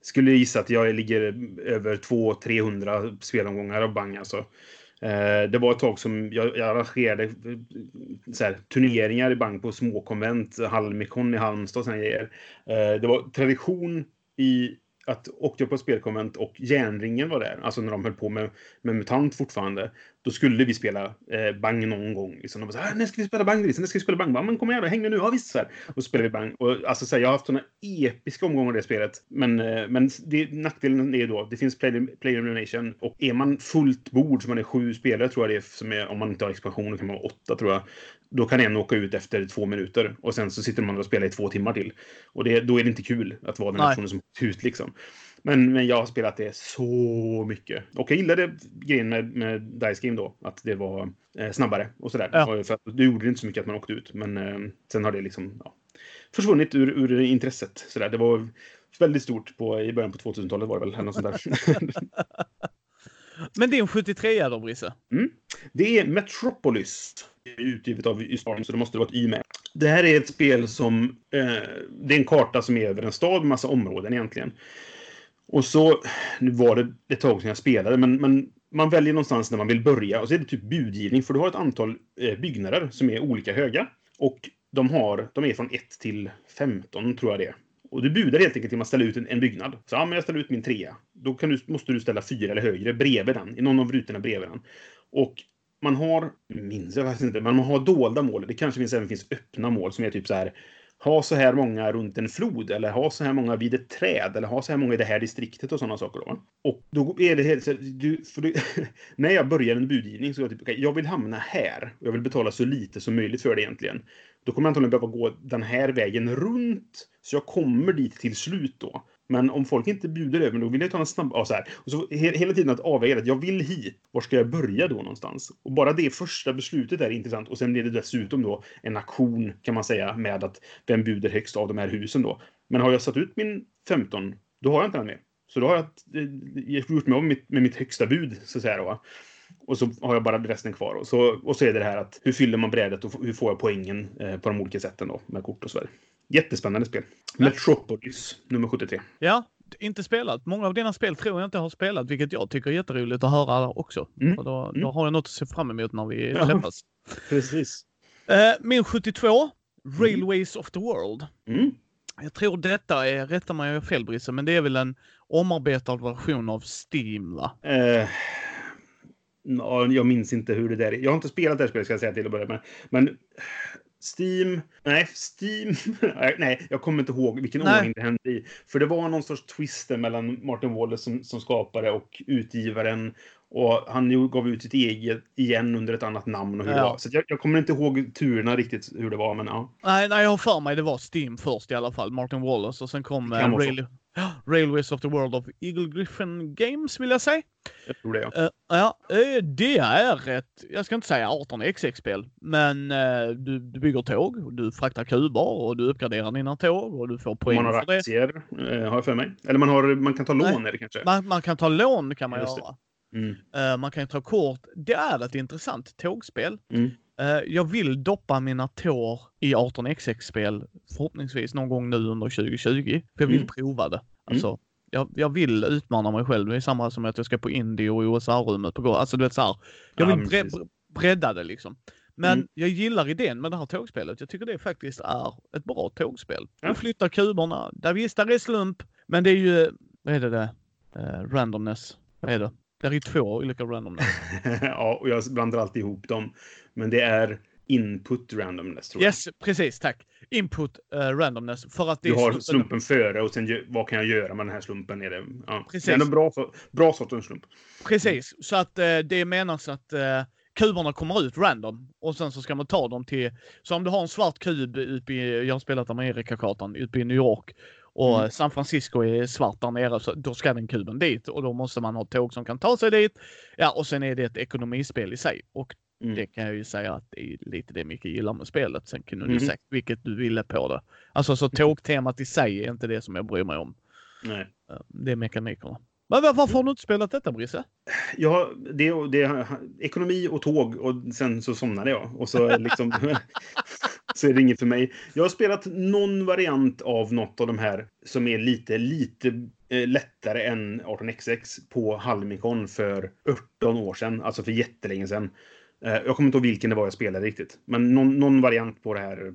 skulle gissa att jag ligger över 200-300 spelomgångar av Bang alltså. Eh, Det var ett tag som jag, jag arrangerade eh, så här, turneringar i Bang på småkonvent, Halmikon i Halmstad och såna grejer. Det var tradition i att åkte jag på spelkonvent och järnringen var där, alltså när de höll på med, med MUTANT fortfarande, då skulle vi spela eh, Bang någon gång. Liksom. De var så här, ah, när ska vi spela Bang? Liksom, när ska vi spela Bang? Bara, Men kom igen då, häng med nu. Ja visst. Så här. Och så spelade vi Bang. Och, alltså, så här, jag har haft såna episka omgångar i det spelet. Men, eh, men det, nackdelen är då, det finns player, player elimination. Och är man fullt bord, så man är sju spelare tror jag det är, som är, om man inte har expansion, då kan man vara åtta tror jag. Då kan en åka ut efter två minuter och sen så sitter man och spelar i två timmar till. Och det, då är det inte kul att vara den Nej. personen som ut liksom. Men, men jag har spelat det så mycket. Och jag gillade grejen med, med Dice Game då. Att det var eh, snabbare och sådär. Ja. För det gjorde inte så mycket att man åkte ut. Men eh, sen har det liksom ja, försvunnit ur, ur intresset. Sådär. Det var väldigt stort på, i början på 2000-talet var det väl. Eller något sånt där. Men din 73 då, Brisse? Det är Metropolis. Utgivet av Ysbarn, så det måste vara ett Y med. Det här är ett spel som... Eh, det är en karta som är över en stad massa områden egentligen. Och så... Nu var det ett tag sedan jag spelade, men, men man väljer någonstans när man vill börja. Och så är det typ budgivning, för du har ett antal eh, byggnader som är olika höga. Och de, har, de är från 1 till 15, tror jag det är. Och du budar helt enkelt genom att ställa ut en, en byggnad. Så ja, men jag ställer ut min trea. Då kan du, måste du ställa fyra eller högre bredvid den, i någon av rutorna bredvid den. Och man har, minns jag faktiskt inte, men man har dolda mål. Det kanske finns, även finns öppna mål som är typ så här. Ha så här många runt en flod eller ha så här många vid ett träd eller ha så här många i det här distriktet och sådana saker. Då. Och då är det helt så du, för du, När jag börjar en budgivning så är jag typ, okay, jag vill hamna här och jag vill betala så lite som möjligt för det egentligen. Då kommer jag antagligen behöva gå den här vägen runt. Så jag kommer dit till slut då. Men om folk inte bjuder över då vill jag ta en snabb... Ja, så här. Och så he hela tiden att avväga att jag vill hit. Var ska jag börja då någonstans? Och bara det första beslutet är intressant. Och sen blir det dessutom då en aktion kan man säga med att vem bjuder högst av de här husen då. Men har jag satt ut min 15, då har jag inte den med. Så då har jag eh, gjort mig av med mitt, med mitt högsta bud, så att säga då. Och så har jag bara resten kvar. Och så, och så är det det här att hur fyller man brädet och hur får jag poängen eh, på de olika sätten då med kort och så vidare. Jättespännande spel. Ja. Metropolis nummer 73. Ja, inte spelat. Många av dina spel tror jag inte har spelat, vilket jag tycker är jätteroligt att höra också. Mm. För då, Mm. då har jag något att se fram emot när vi Ja. träffas. Precis. Eh, min 72, Railways of the World. Mm. Jag tror detta är, rätta mig om jag fel Brisse, men det är väl en omarbetad version av Steam va? Eh, ja, jag minns inte hur det där är. Jag har inte spelat det här spelet ska jag säga till att börja med. Men Steam... Nej, Steam... nej, jag kommer inte ihåg vilken Nej. ordning det hände i. För det var någon sorts twist där mellan Martin Wallace som, som skapare och utgivaren. Och han gav ut sitt eget igen under ett annat namn och hur det Ja. var. Så jag, jag kommer inte ihåg turerna riktigt hur det var, men ja. Nej, nej, jag har för mig det var Steam först i alla fall, Martin Wallace och sen kom Det kan Railways of the World of Eagle Griffin Games vill jag säga. Jag tror det, ja. Eh, ja, eh, det är ett, jag ska inte säga 18xx-spel, men eh, du, du bygger tåg, och du fraktar kuber och du uppgraderar dina tåg och du får poäng man har för det. aktier, eh, har jag för mig. Eller man, har, man kan ta lån är det kanske. Man, man kan ta lån kan man Just det. göra. Mm. Man kan ta kort. Det är ett intressant tågspel. Mm. Eh, jag vill doppa mina tår i 18xx-spel förhoppningsvis någon gång nu under 2020. För jag vill Mm. prova det. Alltså, jag, jag vill utmana mig själv. Det är samma som att jag ska på Indie och OSR-rummet på gård. Alltså du vet så här. Jag Ja, vill bre- bredda det liksom. Men Mm. jag gillar idén med det här tågspelet. Jag tycker det faktiskt är ett bra tågspel. Ja. Du flyttar kuberna. Där visst, där är slump. Men det är ju, vad är det där? Eh, randomness. Vad är det? Det är ju två olika randomness. ja, och jag blandar alltid ihop dem. Men det är input randomness, tror Yes, precis. Tack. Input eh, randomness. För att jag. Du har slumpen- slumpen före och sen vad kan jag göra med den här slumpen? Är det, ja. Precis. Det är en bra, bra sortens slump. Precis, så att eh, det menas att eh, kuberna kommer ut random och sen så ska man ta dem till... Så om du har en svart kub uppe i, jag har spelat Amerikakartan, uppe i New York och Mm. San Francisco är svart där nere, så då ska den kuben dit och då måste man ha tåg som kan ta sig dit. Ja, och sen är det ett ekonomispel i sig och Mm. det kan jag ju säga att det är lite det Micke gillar med spelet. Sen kunde du Mhm. sagt vilket du ville på det. Alltså så tågtemat i sig är inte det som jag bryr mig om. Nej. Eh, Det är mekanikerna. Men varför har du inte spelat detta, Brisse? Ja, det, det, ekonomi och tåg och sen så somnade jag. Och så, liksom, så är det inget för mig. Jag har spelat någon variant av något av de här som är lite, lite eh, lättare än 18xx på Halmikon för 18 år sedan. Alltså för jättelänge sedan. Eh, jag kommer inte ihåg vilken det var jag spelade riktigt. Men någon, någon variant på det här.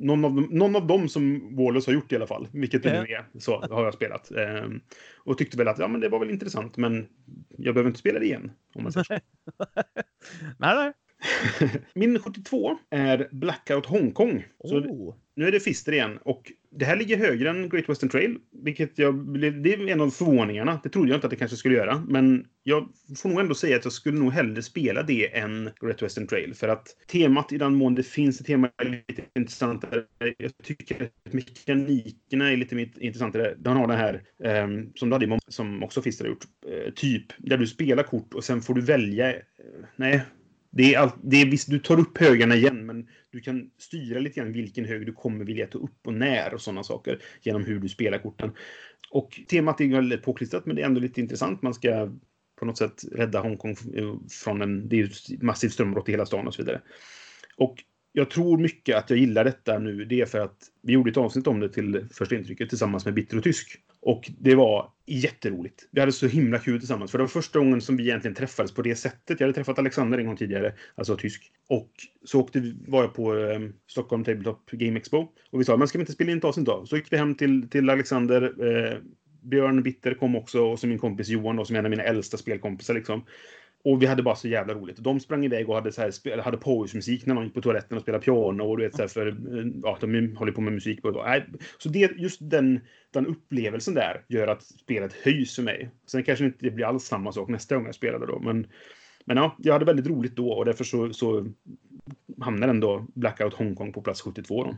Någon, av, någon av dem som Wallace har gjort i alla fall. Vilket det nu är. Så har jag spelat. Eh, och tyckte väl att ja, men det var väl intressant. Men jag behöver inte spela det igen. Om man säger så. nej, nej. Min 72 är Blackout Hongkong. Så Oh nu är det Fister igen. Och det här ligger högre än Great Western Trail. Vilket jag, blev- det är en av förvåningarna. Det trodde jag inte att det kanske skulle göra. Men jag får nog ändå säga att jag skulle nog hellre spela det än Great Western Trail. För att temat, i den mån det finns ett tema, är lite intressantare. Jag tycker att mekanikerna är lite mer intressantare. Den har den här, um, som du hade i som också Fister har gjort, uh, typ där du spelar kort och sen får du välja. Uh, nej, det är, all, det är visst, du tar upp högarna igen, men du kan styra lite grann vilken hög du kommer vilja ta upp och när och sådana saker genom hur du spelar korten. Och temat är väldigt påklistrat, men det är ändå lite intressant. Man ska på något sätt rädda Hongkong eh, från en... Det är ju massivt strömbrott i hela stan och så vidare. Och jag tror mycket att jag gillar detta nu. Det är för att vi gjorde ett avsnitt om det till första intrycket tillsammans med Bitter och Tysk. Och det var jätteroligt. Vi hade så himla kul tillsammans. För det var första gången som vi egentligen träffades på det sättet. Jag hade träffat Alexander en gång tidigare, alltså tysk. Och så åkte, vi- var jag på eh, Stockholm Tabletop Game Expo. Och vi sa, men ska vi inte spela in ett avsnitt då? Så gick vi hem till, till Alexander. Eh, Björn Bitter kom också, och så min kompis Johan då, som är en av mina äldsta spelkompisar liksom. Och vi hade bara så jävla roligt. De sprang iväg och hade, så här, hade pausmusik när de gick på toaletten och spelade piano. Och du vet, så här, för, eh, ja, de håller på med musik. På, så det, just den, den upplevelsen där gör att spelet höjs för mig. Sen kanske inte det blir alls samma sak nästa gång jag spelade då. Men, men ja, jag hade väldigt roligt då och därför så, så hamnar ändå Blackout Hongkong på plats 72 då.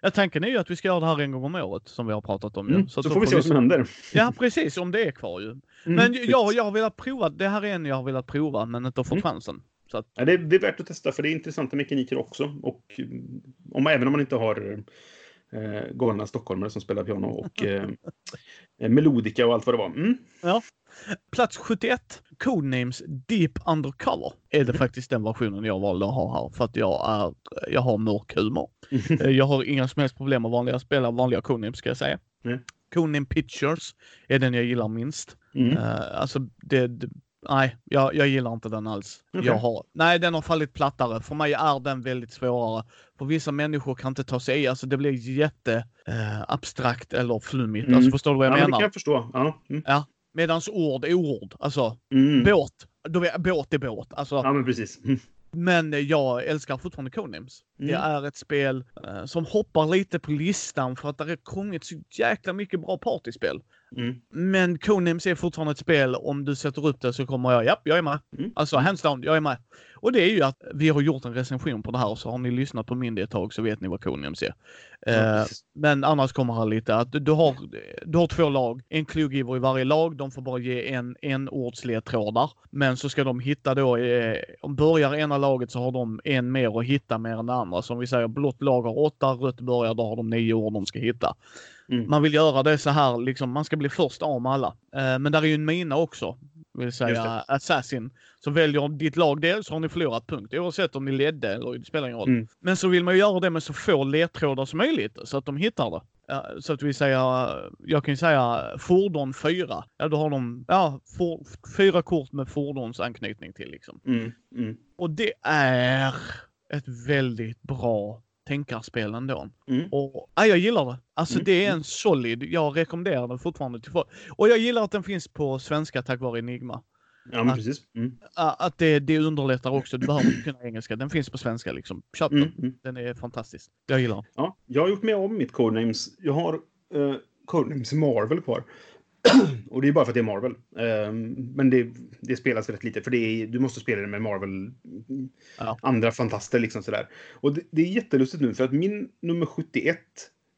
Jag tänker är ju att vi ska göra det här en gång om året som vi har pratat om. Mm, så, då får vi se vad som händer. Ja, precis. Om det är kvar ju. Mm, Men precis. jag, jag har velat prova. Det här är en jag har velat prova men inte fått Mm. chansen. Så att, Ja, det, är, det är värt att testa för det är intressanta mekaniker också. Och mm, om, även om man inte har eh, galna stockholmare som spelar piano och eh, eh, melodika och allt vad det var. Mm. plats 71. Codenames Deep Undercover. Är det faktiskt den versionen jag valde att ha här. För att jag, är, jag har mörk humor. Eh, Jag har inga som helst problem med vanliga spela vanliga Codenames ska jag säga. Nej. Codename Pictures är den jag gillar minst. Mm. Eh, alltså det, det nej, jag, jag gillar inte den alls. Okej. Jag har, nej, den har fallit plattare. För mig är den väldigt svårare. För vissa människor kan inte ta sig i, alltså det blir jätte eh, abstrakt eller flummigt. Mm. Alltså förstår du vad jag Ja, men det menar? kan jag förstå. Ja, mm. Medans ord är ord. Alltså Mm. båt, då är, båt är båt. Alltså, Ja, men precis. Mm. Men jag älskar fortfarande Codenames. Det Mm. är ett spel eh, som hoppar lite på listan för att det har kommit så jäkla mycket bra partyspel. Mm. Men Codenames är fortfarande ett spel, om du sätter upp det så kommer jag, ja, jag är med. Mm. Alltså hands down, jag är med. Och det är ju att vi har gjort en recension på det här, så har ni lyssnat på min det ett tag så vet ni vad Codenames är. Ja, Eh, men annars kommer här lite att du, har, du har två lag, en cluegiver i varje lag. De får bara ge en, en ordsledtrådar. Men så ska de hitta då, eh, om börjar ena laget så har de en mer att hitta mer än det andra. Så om vi säger blått lag har åtta, rött börjar, då har de nio ord de ska hitta. Mm. Man vill göra det så här, liksom, man ska bli först av med alla. Eh, men där är ju en mina också. Vill Just säga det. Assassin. Så väljer ditt lag del så har ni förlorat punkt. Oavsett om ni ledde eller det spelar ingen roll. Mm. Men så vill man ju göra det med så få ledtrådar som möjligt så att de hittar det. Så att vi säger, jag kan ju säga fordon 4. Ja, då har de ja, for, fyra kort med fordonsanknytning till liksom. Mm. Mm. Och det är ett väldigt bra tänkarspel ändå. Mm. Och ja, jag gillar det. Alltså Mm. det är en solid, jag rekommenderar den fortfarande till folk. Och jag gillar att den finns på svenska tack vare Enigma. Ja, men Att- precis. Mm. Att det, det underlättar också, du behöver inte kunna engelska. Den finns på svenska liksom. Köp den. Mm. Mm. Den är fantastisk. Jag gillar den. Ja, jag har gjort med om mitt Codenames. Jag har eh, Codenames Marvel kvar. och det är bara för att det är Marvel. Ehm, men det, det spelas rätt lite, för det är, du måste spela det med Marvel. Ja. Andra fantaster liksom sådär. Och det, det är jättelustigt nu, för att min nummer 71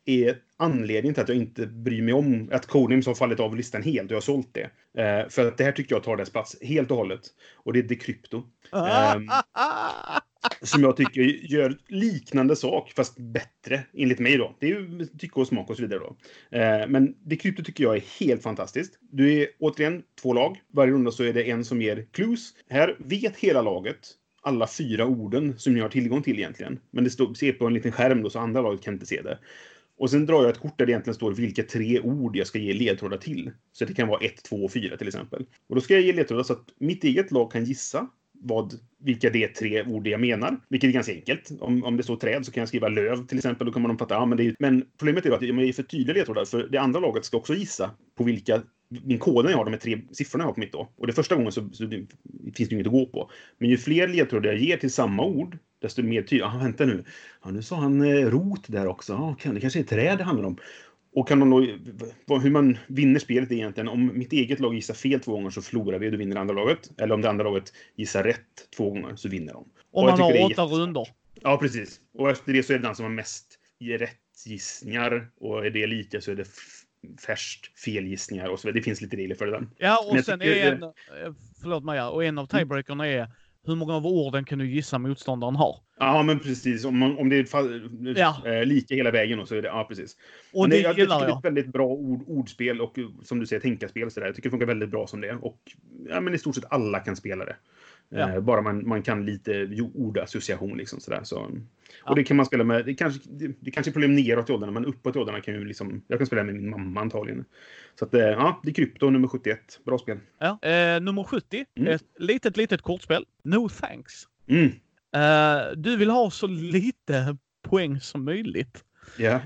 är anledningen till att jag inte bryr mig om att Codenames har fallit av listan helt och jag har sålt det. Eh, för att det här tycker jag tar dess plats helt och hållet. Och det är Decrypto. Ehm, som jag tycker gör liknande sak, fast bättre, enligt mig då. Det är ju tycke och smak och så vidare då. Eh, men Decrypto tycker jag är helt fantastiskt. Du är återigen två lag. Varje runda så är det en som ger clues. Här vet hela laget alla fyra orden som ni har tillgång till egentligen. Men det står, ser på en liten skärm då, så andra laget kan inte se det. Och sen drar jag ett kort där det egentligen står vilka tre ord jag ska ge ledtrådar till. Så det kan vara 1, 2 och 4 till exempel. Och då ska jag ge ledtrådar så att mitt eget lag kan gissa vad, vilka det tre ord jag menar. Vilket är ganska enkelt. Om, om det står träd så kan jag skriva löv till exempel. Då kan man fatta, ja men det är, Men problemet är att jag är för tydliga ledtrådar. För det andra laget ska också gissa på vilka min koden jag har, de här tre siffrorna jag har på mitt då. Och det första gången så, så det, finns det inget att gå på. Men ju fler ledtrådar jag ger till samma ord, desto mer tydligt. Ah, vänta nu. Ja, nu sa han eh, rot där också. Ah, det kanske är träd det handlar om. Och kan de då, hur man vinner spelet egentligen om mitt eget lag gissar fel två gånger så förlorar vi och då vinner andra laget. Eller om det andra laget gissar rätt två gånger så vinner de. Om man har åtta rundor. Ja, precis. Och efter det så är det den som har mest rätt gissningar och är det lika så är det färskt felgissningar och så vidare. Det finns lite regler för det där. Ja, och Men sen är en, eh, förlåt Maja, och en av tiebreakerna är hur många av orden kan du gissa motståndaren har? Ja, men precis. Om, man, om det är ja. äh, lika hela vägen då, så är det, ja precis. Och men det, jag, gillar jag. Det är ett väldigt bra ord, ordspel och som du säger, tänkarspel. Så där. Jag tycker det funkar väldigt bra som det. Och ja, men i stort sett alla kan spela det. Ja. Eh, bara man, man kan lite ordassociation liksom sådär. Så. Och ja. det kan man spela med, det kanske, det, det kanske är problem neråt i åldrarna, men uppåt i åldrarna kan ju liksom, jag kan spela med min mamma antagligen. Så att, eh, ja, det är Krypto nummer 71. Bra spel. Ja, eh, nummer 70. Mm. Ett litet, litet kortspel. No thanks. Mm. Eh, du vill ha så lite poäng som möjligt. Ja.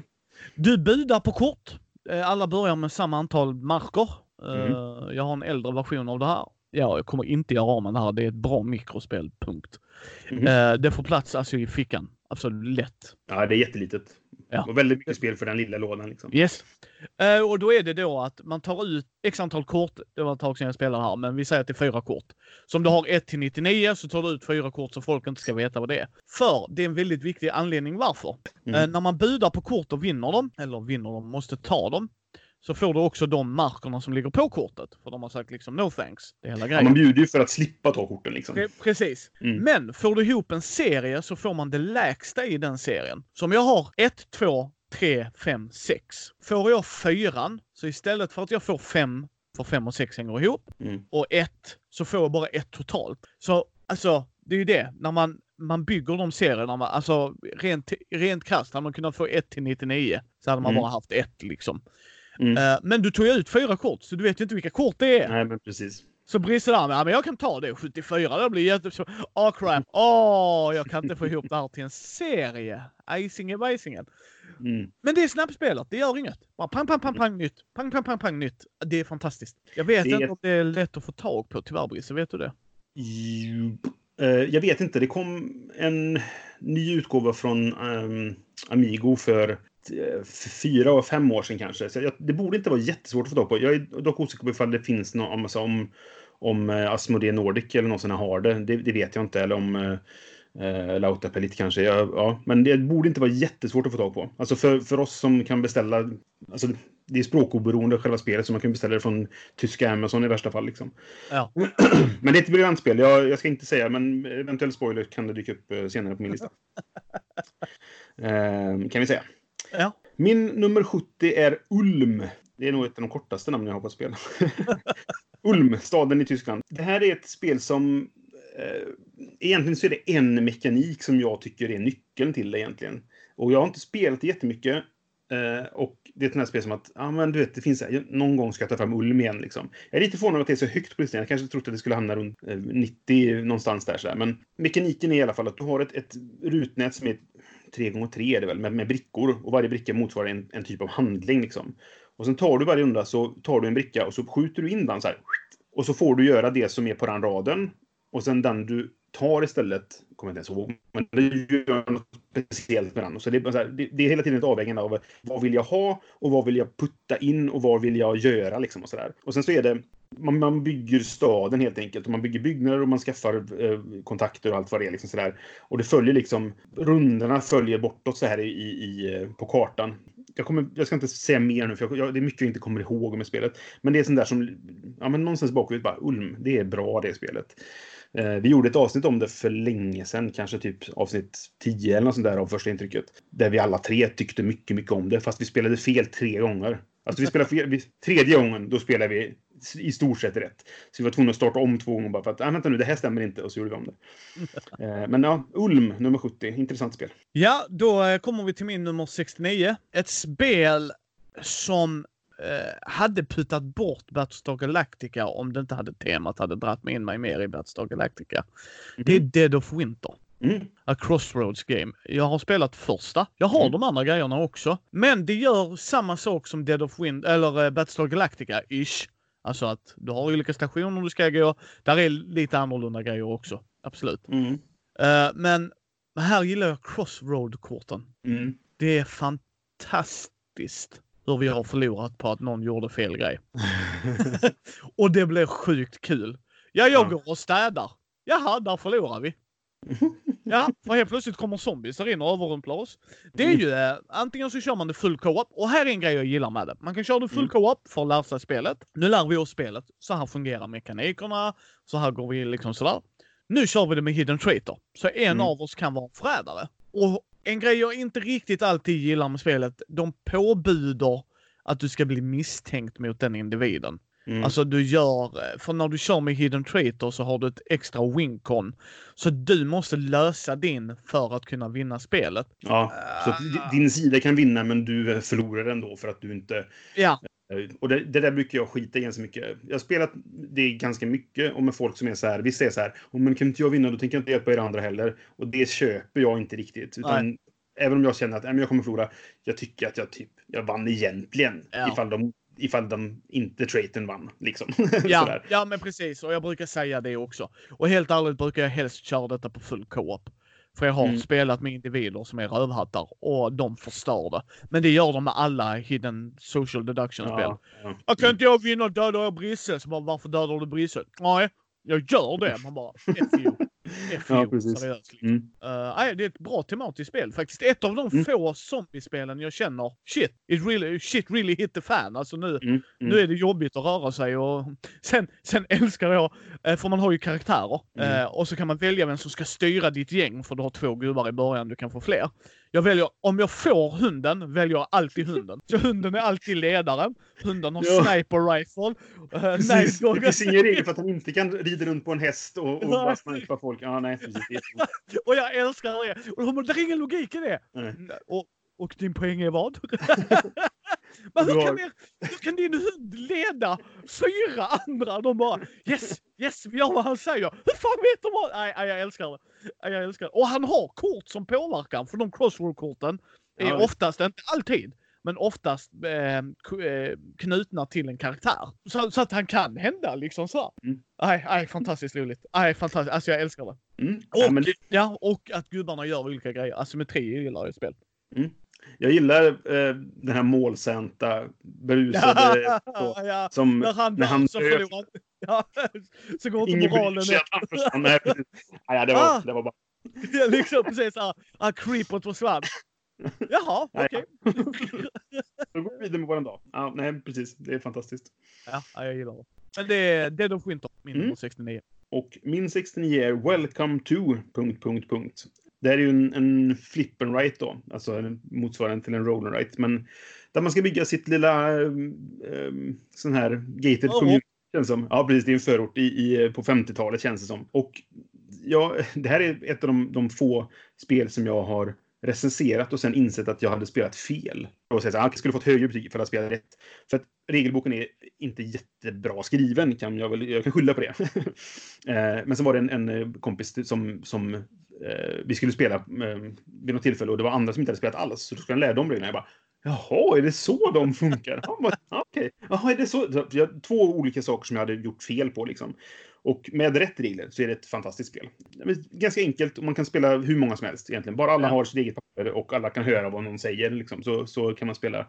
Du budar på kort. Eh, alla börjar med samma antal marker. Mm. Jag har en äldre version av det här ja, jag kommer inte göra av med det här. Det är ett bra mikrospel, punkt. Mm. Uh, det får plats alltså i fickan. Absolut lätt. Ja, det är jättelitet. Ja. Och väldigt mycket spel för den lilla lådan. Liksom. Yes. Uh, och då är det då att man tar ut x antal kort. Det var ett tag sedan jag spelade här, men vi säger att det är fyra kort. Så om du har 1 till 99 så tar du ut fyra kort så folk inte ska veta vad det är. För det är en väldigt viktig anledning varför. Mm. Uh, när man budar på kort och vinner dem, eller vinner dem, måste ta dem, så får du också de markerna som ligger på kortet. För de har sagt liksom no thanks. Det är hela grejen. Ja, man bjuder ju för att slippa ta korten liksom. Precis. Mm. Men får du ihop en serie så får man det lägsta i den serien. Så om jag har 1, 2, 3, 5, 6. Får jag fyran, så istället för att jag får 5, för 5 och 6 hänger ihop, mm. och 1, så får jag bara 1 totalt. Så alltså, det är ju det. När man, man bygger de serierna, man, alltså rent, rent krasst, hade man kunnat få 1 till 99 så hade man mm. bara haft 1 liksom. Mm. Uh, men du tog ju ut fyra kort, så du vet ju inte vilka kort det är. Nej, men precis. Så Brisse där, ja men jag kan ta det, 74, det blir jätte... Åh oh, crap, åh, oh, jag kan inte få ihop det här till en serie. Icing i bajsingen. Mm. Men det är snabbspelat, det gör inget. Bara pang, pang, pang, pang, nytt. Pang, pang, pang, pang, nytt. Det är fantastiskt. Jag vet inte om det är lätt att få tag på tyvärr, Brisse. Vet du det? Uh, jag vet inte. Det kom en ny utgåva från um, Amigo för fyra och fem år sedan kanske. Så jag, det borde inte vara jättesvårt att få tag på. Jag är dock osäker på ifall det finns någon, alltså om, om eh, Asmodee Nordic eller någon sån har det. det. det. vet jag inte. Eller om eh, eh Lautapelit kanske. Ja, ja, Men det borde inte vara jättesvårt att få tag på. Alltså för, för oss som kan beställa. Alltså det är språkoberoende själva spelet så man kan beställa det från tyska Amazon i värsta fall. Liksom. Ja. men det är ett briljant spel. Jag, jag, ska inte säga, men eventuell spoiler kan det dyka upp eh, senare på min lista. eh, kan vi säga. Ja. Min nummer 70 är Ulm. Det är nog ett av de kortaste namnen jag har på ett spel. Ulm, staden i Tyskland. Det här är ett spel som... Eh, egentligen så är det en mekanik som jag tycker är nyckeln till det egentligen. Och jag har inte spelat det jättemycket. Eh, och det är ett sånt här spel som att, ja ah, men du vet, det finns, någon gång ska jag ta fram Ulm igen liksom. Jag är lite förvånad att det är så högt på listan. Jag kanske trodde att det skulle hamna runt eh, 90 någonstans där så Men mekaniken är i alla fall att du har ett, ett rutnät som är tre gånger tre är det väl, med, med brickor. Och varje bricka motsvarar en, en typ av handling liksom. Och sen tar du varje runda så tar du en bricka och så skjuter du in den så här. Och så får du göra det som är på den raden. Och sen den du tar istället, kommer jag inte ens ihåg, men du gör något speciellt med den. Så det, är, så här, det, det, är hela tiden ett avvägande av vad vill jag ha och vad vill jag putta in och vad vill jag göra liksom och så där. Och sen så är det man, man bygger staden helt enkelt. Och man bygger byggnader och man skaffar eh, kontakter och allt vad det är. Liksom sådär. Och det följer liksom, rundorna följer bortåt så här i, i, eh, på kartan. Jag, kommer, jag ska inte säga mer nu, för jag, jag, det är mycket jag inte kommer ihåg med spelet. Men det är sånt där som, ja men någonstans bakåt bara, Ulm, det är bra det spelet. Eh, vi gjorde ett avsnitt om det för länge sedan, kanske typ avsnitt 10 eller något sånt där av första intrycket. Där vi alla tre tyckte mycket, mycket om det, fast vi spelade fel tre gånger. Alltså vi spelade fel, vi, tredje gången, då spelade vi i stort sett rätt. Så vi var tvungna att starta om två gånger bara för att, ah, vänta nu, det här stämmer inte. Och så gjorde vi om det. Eh, men ja, Ulm, nummer 70. Intressant spel. Ja, då eh, kommer vi till min nummer 69. Ett spel som eh, hade puttat bort Battlestar Galactica om det inte hade temat hade dratt mig in mig mer i Battlestar Galactica. Mm. Det är Dead of Winter. Mm. A Crossroads Game. Jag har spelat första. Jag har mm. de andra grejerna också. Men det gör samma sak som Dead of Wind eller uh, Battlestar Galactica-ish. Alltså att du har olika stationer du ska gå. Där är lite annorlunda grejer också. Absolut. Mm. Uh, men här gillar jag Crossroad-korten. Mm. Det är fantastiskt hur vi har förlorat på att någon gjorde fel grej. och det blir sjukt kul. Ja, jag ja. går och städar. Jaha, där förlorar vi. Ja, för helt plötsligt kommer zombies in och överrumplar oss. Det är ju eh, antingen så kör man det full co-op och här är en grej jag gillar med det. Man kan köra det full mm. co-op för att lära sig spelet. Nu lär vi oss spelet. Så här fungerar mekanikerna. Så här går vi liksom sådär. Nu kör vi det med hidden traitor. Så en mm. av oss kan vara förrädare. Och en grej jag inte riktigt alltid gillar med spelet, de påbuder att du ska bli misstänkt mot den individen. Mm. Alltså du gör, för när du kör med Hidden Traitor så har du ett extra wincon. Så du måste lösa din för att kunna vinna spelet. Ja, så uh, din sida kan vinna men du förlorar ändå för att du inte... Ja. Eh, och det, det där brukar jag skita i ganska mycket. Jag har spelat det ganska mycket och med folk som är så här, vissa är så här, oh, men kan inte jag vinna då tänker jag inte hjälpa er andra heller. Och det köper jag inte riktigt. Utan även om jag känner att äh, jag kommer förlora, jag tycker att jag typ, jag vann egentligen. Ja. Ifall de ifall de inte traiten vann. Liksom. ja, ja, men precis. Och jag brukar säga det också. Och helt ärligt brukar jag helst köra detta på full co-op. För jag har mm. spelat med individer som är rövhattar och de förstör det. Men det gör de med alla hidden social deduction-spel. Ja, ja. Kan inte jag vinna dödar jag Brisse. Så bara, varför dödar du Brisse? Nej, jag gör det. Man bara, F you. ja, precis. Seriöst, liksom. mm. uh, det är ett bra tematiskt spel faktiskt. Ett av de mm. få zombiespelen jag känner, shit, it really, shit really hit the fan. Alltså nu, mm. mm. nu är det jobbigt att röra sig och sen, sen älskar jag, uh, för man har ju karaktärer, uh, och så kan man välja vem som ska styra ditt gäng, för du har två gubbar i början, du kan få fler. Jag väljer, om jag får hunden, väljer jag alltid hunden. Så hunden är alltid ledaren. Hunden har ja. sniper rifle. Uh, precis. Det finns ingen regel för att han inte kan rida runt på en häst och, och bara snipa folk. Ja, nej, precis. och jag älskar det. Och det är ingen logik i det. Och, och din poäng är vad? Men hur kan, er, hur kan din hund leda fyra andra? De bara yes, yes, vi gör vad han säger. Hur fan vet de vad? Nej, jag älskar det. Jag älskar det. Och han har kort som påverkar, för de crossroad-korten är ja, oftast, inte alltid, men oftast eh, eh, knutna till en karaktär. Så, så, att han kan hända liksom så. Mm. Nej, nej, fantastiskt roligt. Nej, fantastiskt. Alltså jag älskar det. Mm. Och, ja, men... ja, och att gubbarna gör olika grejer. Asymmetri gillar jag i spel. Mm. Jag gillar eh, den här målsänta berusade. Ja, ja. Som, när han, när han så förlorar. Ja, så går inte moralen ner. ja, det var, ah, det var bara... Ja, liksom precis såhär, ah, creepot försvann. Jaha, okej. Okay. Då går vi vidare med våran dag. Ja, nej, precis. Det är fantastiskt. Ja, jag gillar det. Men det är Dead of Winter, min mm. 69. Och min 69 är Welcome to... Punkt, punkt, punkt. Det här är ju en, en flip and right då, alltså motsvarande till en roll and right. Men där man ska bygga sitt lilla um, sån här gated oh. community. Känns som. Ja, precis. Det är en förort i, i, på 50-talet känns det som. Och ja, det här är ett av de, de få spel som jag har recenserat och sen insett att jag hade spelat fel. Och säga att jag skulle fått högre betyg för att ha spelat rätt. För att regelboken är inte jättebra skriven, kan jag väl, jag kan skylla på det. Eh, men sen var det en, en eh, kompis som, som eh, vi skulle spela eh, vid något tillfälle och det var andra som inte hade spelat alls. Så då skulle han lära dem reglerna. Jag bara, Jaha, är det så de funkar? Okej, okay. Jaha, är det så? Jag, två olika saker som jag hade gjort fel på liksom. Och med rätt regler så är det ett fantastiskt spel. Ganska enkelt och man kan spela hur många som helst egentligen. Bara alla ja. har sitt eget papper och alla kan höra vad någon säger liksom, så, så kan man spela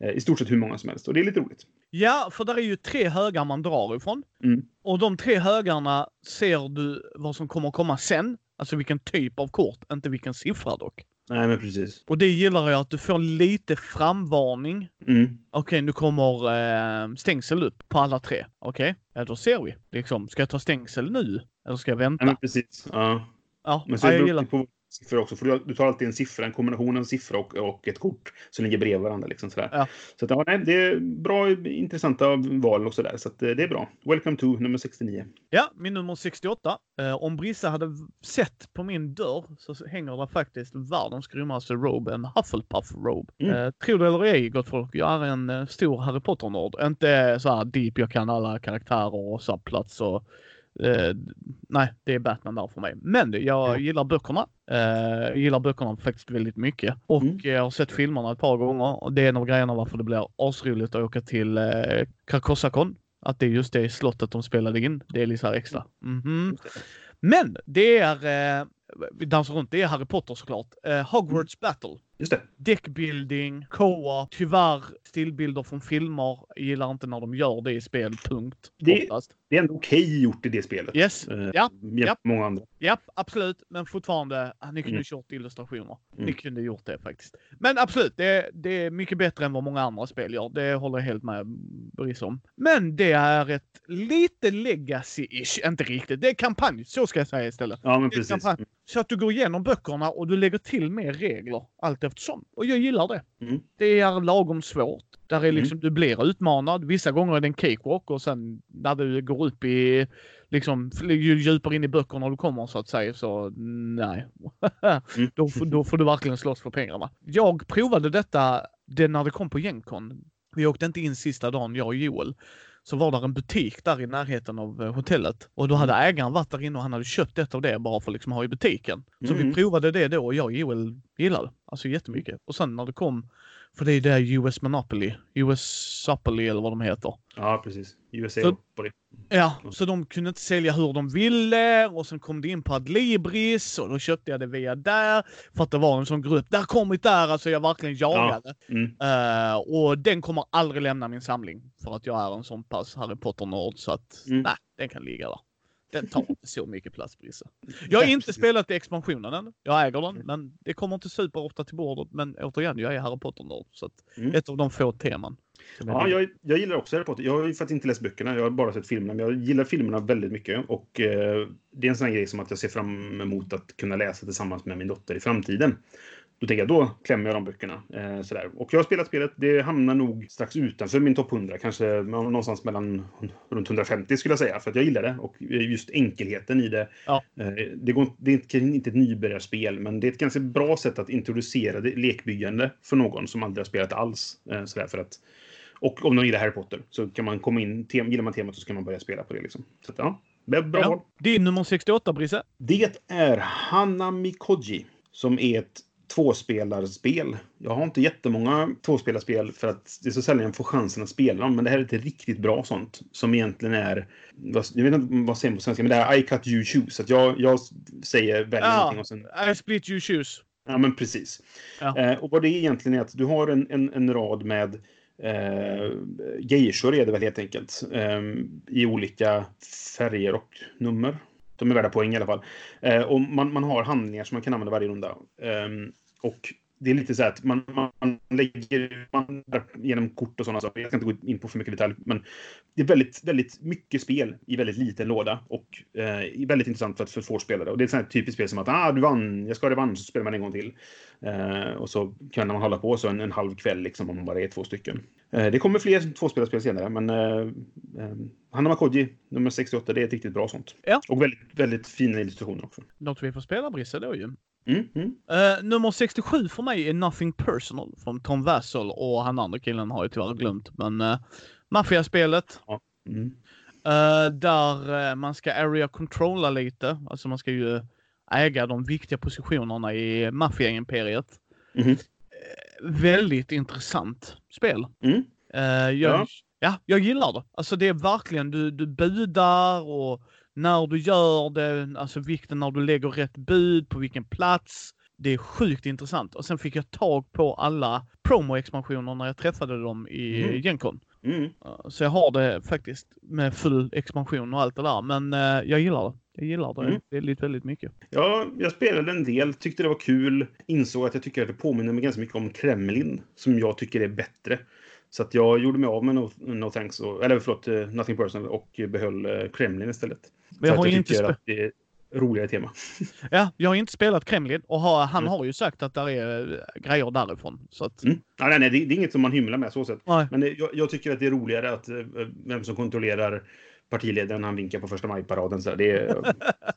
eh, i stort sett hur många som helst. Och det är lite roligt. Ja, för där är ju tre högar man drar ifrån. Mm. Och de tre högarna ser du vad som kommer komma sen. Alltså vilken typ av kort, inte vilken siffra dock. Nej, men precis. Och det gillar jag att du får lite framvarning. Mm. Okej, nu kommer eh, stängsel upp på alla tre. Okej, ja då ser vi. Liksom, ska jag ta stängsel nu? Eller ska jag vänta? Nej, men precis. Ja. ja, Men så ja, jag gillar. på siffror också. För du, du tar alltid en siffra, en kombination av en siffra och, och ett kort som ligger bredvid varandra. Liksom sådär. Ja. Så att, ja, nej, det är bra, intressanta val och sådär. Så att, eh, det är bra. Welcome to nummer 69. Ja, min nummer 68. Eh, om Brissa hade sett på min dörr så hänger det faktiskt världens grymmaste robe, en Hufflepuff-robe. Mm. Eh, tro det eller ej, gott folk, jag är en eh, stor Harry Potter-nörd. Inte så här deep, jag kan alla karaktärer och subplots och eh, nej, det är Batman där för mig. Men jag Ja. gillar böckerna. Eh, gillar böckerna faktiskt väldigt mycket. Och Mm. jag har sett filmerna ett par gånger. Och det är en av grejerna varför det blir asroligt att åka till eh, Carcossacon. Att det är just det slottet de spelade in. Det är lite så extra. Mhm. Just det. Men det är, eh, vi dansar runt, det är Harry Potter såklart. Eh, Hogwarts Battle. Just det. Deckbuilding, co-op, tyvärr stillbilder från filmer. Jag gillar inte när de gör det i spel, punkt. Det- Oftast. Det är ändå okej gjort i det spelet. Yes, Eh, ja, ja. många andra. Japp, absolut. Men fortfarande, ah, ni kunde Mm. kört illustrationer. Ni Mm. kunde gjort det faktiskt. Men absolut, det, det är mycket bättre än vad många andra spel gör. Det håller jag helt med Brice om. Men det är ett lite legacy-ish, inte riktigt. Det är kampanj, så ska jag säga istället. Ja, men precis. kampanj. Så att du går igenom böckerna och du lägger till mer regler allt eftersom. Och jag gillar det. Mm. Det är lagom svårt. Där är liksom, du blir utmanad. Vissa gånger är det en cakewalk och sen när du går upp i, liksom, ju djupare in i böckerna du kommer så att säga så nej. Mm. då, får- då får du verkligen slåss för pengarna. Jag provade detta det när det kom på Gencon. Vi åkte inte in sista dagen, jag och Joel. Så var där en butik där i närheten av eh, hotellet. Och då hade ägaren varit där inne och han hade köpt ett av det bara för att liksom ha i butiken. Så vi Mm. provade det då och jag och Joel gillade Alltså jättemycket. Och sen när det kom, för det är det US Monopoly, US Suppoly eller vad de heter. Ja, precis. USA Så-. Ja, så de kunde inte sälja hur de ville och sen kom det in på Adlibris och då köpte jag det via där för att det var en sån grupp. Där kommit där, alltså jag verkligen jagade. Mm. Eh, och den kommer aldrig lämna min samling för att jag är en sån pass Harry Potter-nörd så att Mm. nej, den kan ligga där. Den tar inte så mycket plats Brisse. Jag har inte spelat expansionen än. Jag äger den, men det kommer inte super ofta till bordet. Men återigen, jag är Harry Potter-nörd. Så att Mm. ett av de få teman. Ja, jag, jag gillar också Harry Potter. Jag har ju faktiskt inte läst böckerna, jag har bara sett filmerna. Men jag gillar filmerna väldigt mycket. Och eh, det är en sån här grej som att jag ser fram emot att kunna läsa tillsammans med min dotter i framtiden. Då tänker jag, då klämmer jag de böckerna. Eh, sådär. Och jag har spelat spelet, det hamnar nog strax utanför min topp 100. Kanske någonstans mellan runt 150 skulle jag säga. För att jag gillar det. Och just enkelheten i det. Ja. Eh, det, går, det är inte- ett nybörjarspel, men det är ett ganska bra sätt att introducera det lekbyggande för någon som aldrig har spelat alls. Eh, sådär, för att och om de gillar Harry Potter så kan man komma in, tem, gillar man temat så ska man börja spela på det. Liksom. Så att, ja, bra. Ja. Din nummer 68, Brisse? Det är Hanami Koji som är ett tvåspelarspel. Jag har inte jättemånga tvåspelarspel för att det är så sällan jag får chansen att spela dem. Men det här är ett riktigt bra sånt som egentligen är... Jag vet inte vad säger man på svenska, men det är I cut you choose. Att jag, jag säger, väljer Ja. någonting och sen I split you choose. Ja, men precis. Ja. Eh, och vad det är egentligen är att du har en, en, en rad med eh, geishor är det väl helt enkelt. Eh, I olika färger och nummer. De är värda poäng i alla fall. Eh, och man, man har handlingar som man kan använda varje runda. Eh, och det är lite så här att man, man lägger man, genom kort och sådana saker. Jag ska inte gå in på för mycket detalj. Men det är väldigt, väldigt mycket spel i väldigt liten låda. Och eh, väldigt intressant för, för få spelare. Och det är ett sånt här typiskt spel som att ah, du vann, jag ska ha revansch, så spelar man en gång till. Eh, och så kan man hålla på så en, en halv kväll liksom, om man bara är två stycken. Eh, det kommer fler tvåspelarspel senare, men eh, eh, Hanna Makoji, nummer 68, det är ett riktigt bra sånt. Ja. Och väldigt, väldigt fina illustrationer också. Något vi får spela, Brisse, då ju. Mm, mm. Eh, nummer 67 för mig är Nothing Personal från Tom Vassell och han andra killen har jag tyvärr glömt. Men uh, maffiaspelet. Mm. eh, där eh, man ska area controlla lite. Alltså man ska ju äga de viktiga positionerna i maffiaimperiet. Mhm. Väldigt intressant spel. Mm. Eh, jag, Ja. Ja. jag gillar det. Alltså det är verkligen, du, du budar och när du gör det, alltså vikten när du lägger rätt bud, på vilken plats. Det är sjukt intressant. Och sen fick jag tag på alla promo-expansioner när jag träffade dem i Mm. Gencon. Mm. Så jag har det faktiskt med full expansion och allt det där. Men eh, jag gillar det. Jag gillar det Mm. väldigt, väldigt mycket. Ja, jag spelade en del, tyckte det var kul. Insåg att jag tycker att det påminner mig ganska mycket om Kremlin, som jag tycker är bättre. Så att jag gjorde mig av med No, no Thanks, och, eller förlåt, eh, Nothing Personal och behöll eh, Kremlin istället. Men jag har jag inte att det är roligare tema. Ja, jag har inte spelat Kremlin och har, han Mm. har ju sagt att det är eh, grejer därifrån. Så att, Mm. Ja, nej, nej, det, det är inget som man hymlar med så sett. nej. Men det, jag, jag tycker att det är roligare att vem som kontrollerar partiledaren han vinkar på första maj-paraden. Så det är,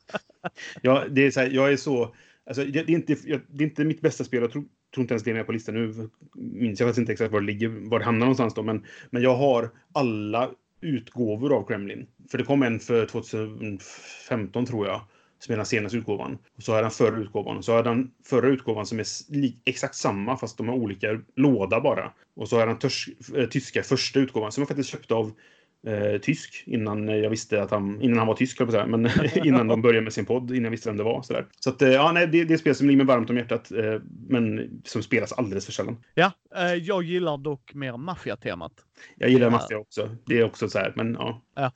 ja, det är så här, jag är så... Alltså, det, det, är inte, det är inte mitt bästa spel. Jag tror, tror inte ens det är med på listan. Nu minns jag faktiskt inte exakt var det ligger, var det hamnar någonstans då. Men, men jag har alla utgåvor av Kremlin. För det kom en för 2015 tror jag. Som är den senaste utgåvan. Och så har jag den förra utgåvan. Och så har jag den förra utgåvan som är exakt samma fast de har olika låda bara. Och så har jag den törs, eh, tyska första utgåvan som jag faktiskt köpte av eh, tysk innan jag visste att han, innan han var tysk, jag säga, men innan de började med sin podd, innan jag visste vem det var. Sådär. Så att, eh, ja, nej, det, det är spel som ligger mig varmt om hjärtat, eh, men som spelas alldeles för sällan. Ja, eh, jag gillar dock mer maffiatemat. Jag gillar Ja. Mafia också. Det är också så här, men ja. Ja.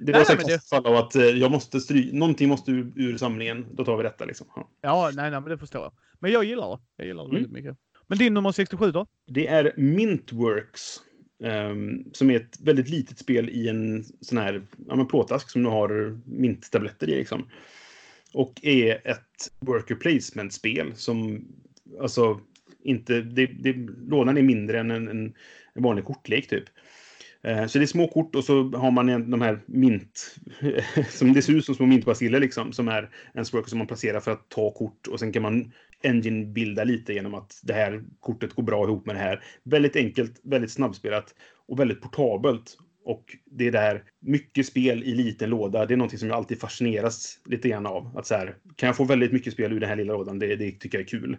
Det var säkert ett fall av att eh, jag måste stry... Någonting måste ur, ur samlingen. Då tar vi detta liksom. Ja. Ja, nej, nej, men det förstår jag. Men jag gillar det. Jag gillar det Mm. väldigt mycket. Men din nummer 67 då? Det är Mintworks. Ehm, som är ett väldigt litet spel i en sån här ja, men plåtask som du har minttabletter i. Liksom. Och är ett worker placement-spel som alltså inte... Det, det, lådan är mindre än en, en, en vanlig kortlek typ. Ehm, så det är små kort och så har man en- de här mint... som det ser ut som små mintbaciller liksom. Som är en worker som man placerar för att ta kort och sen kan man engine bilda lite genom att det här kortet går bra ihop med det här. Väldigt enkelt, väldigt snabbspelat och väldigt portabelt. Och det är där mycket spel i liten låda. Det är någonting som jag alltid fascineras lite grann av. Att så här, kan jag få väldigt mycket spel ur den här lilla lådan? Det, det tycker jag är kul.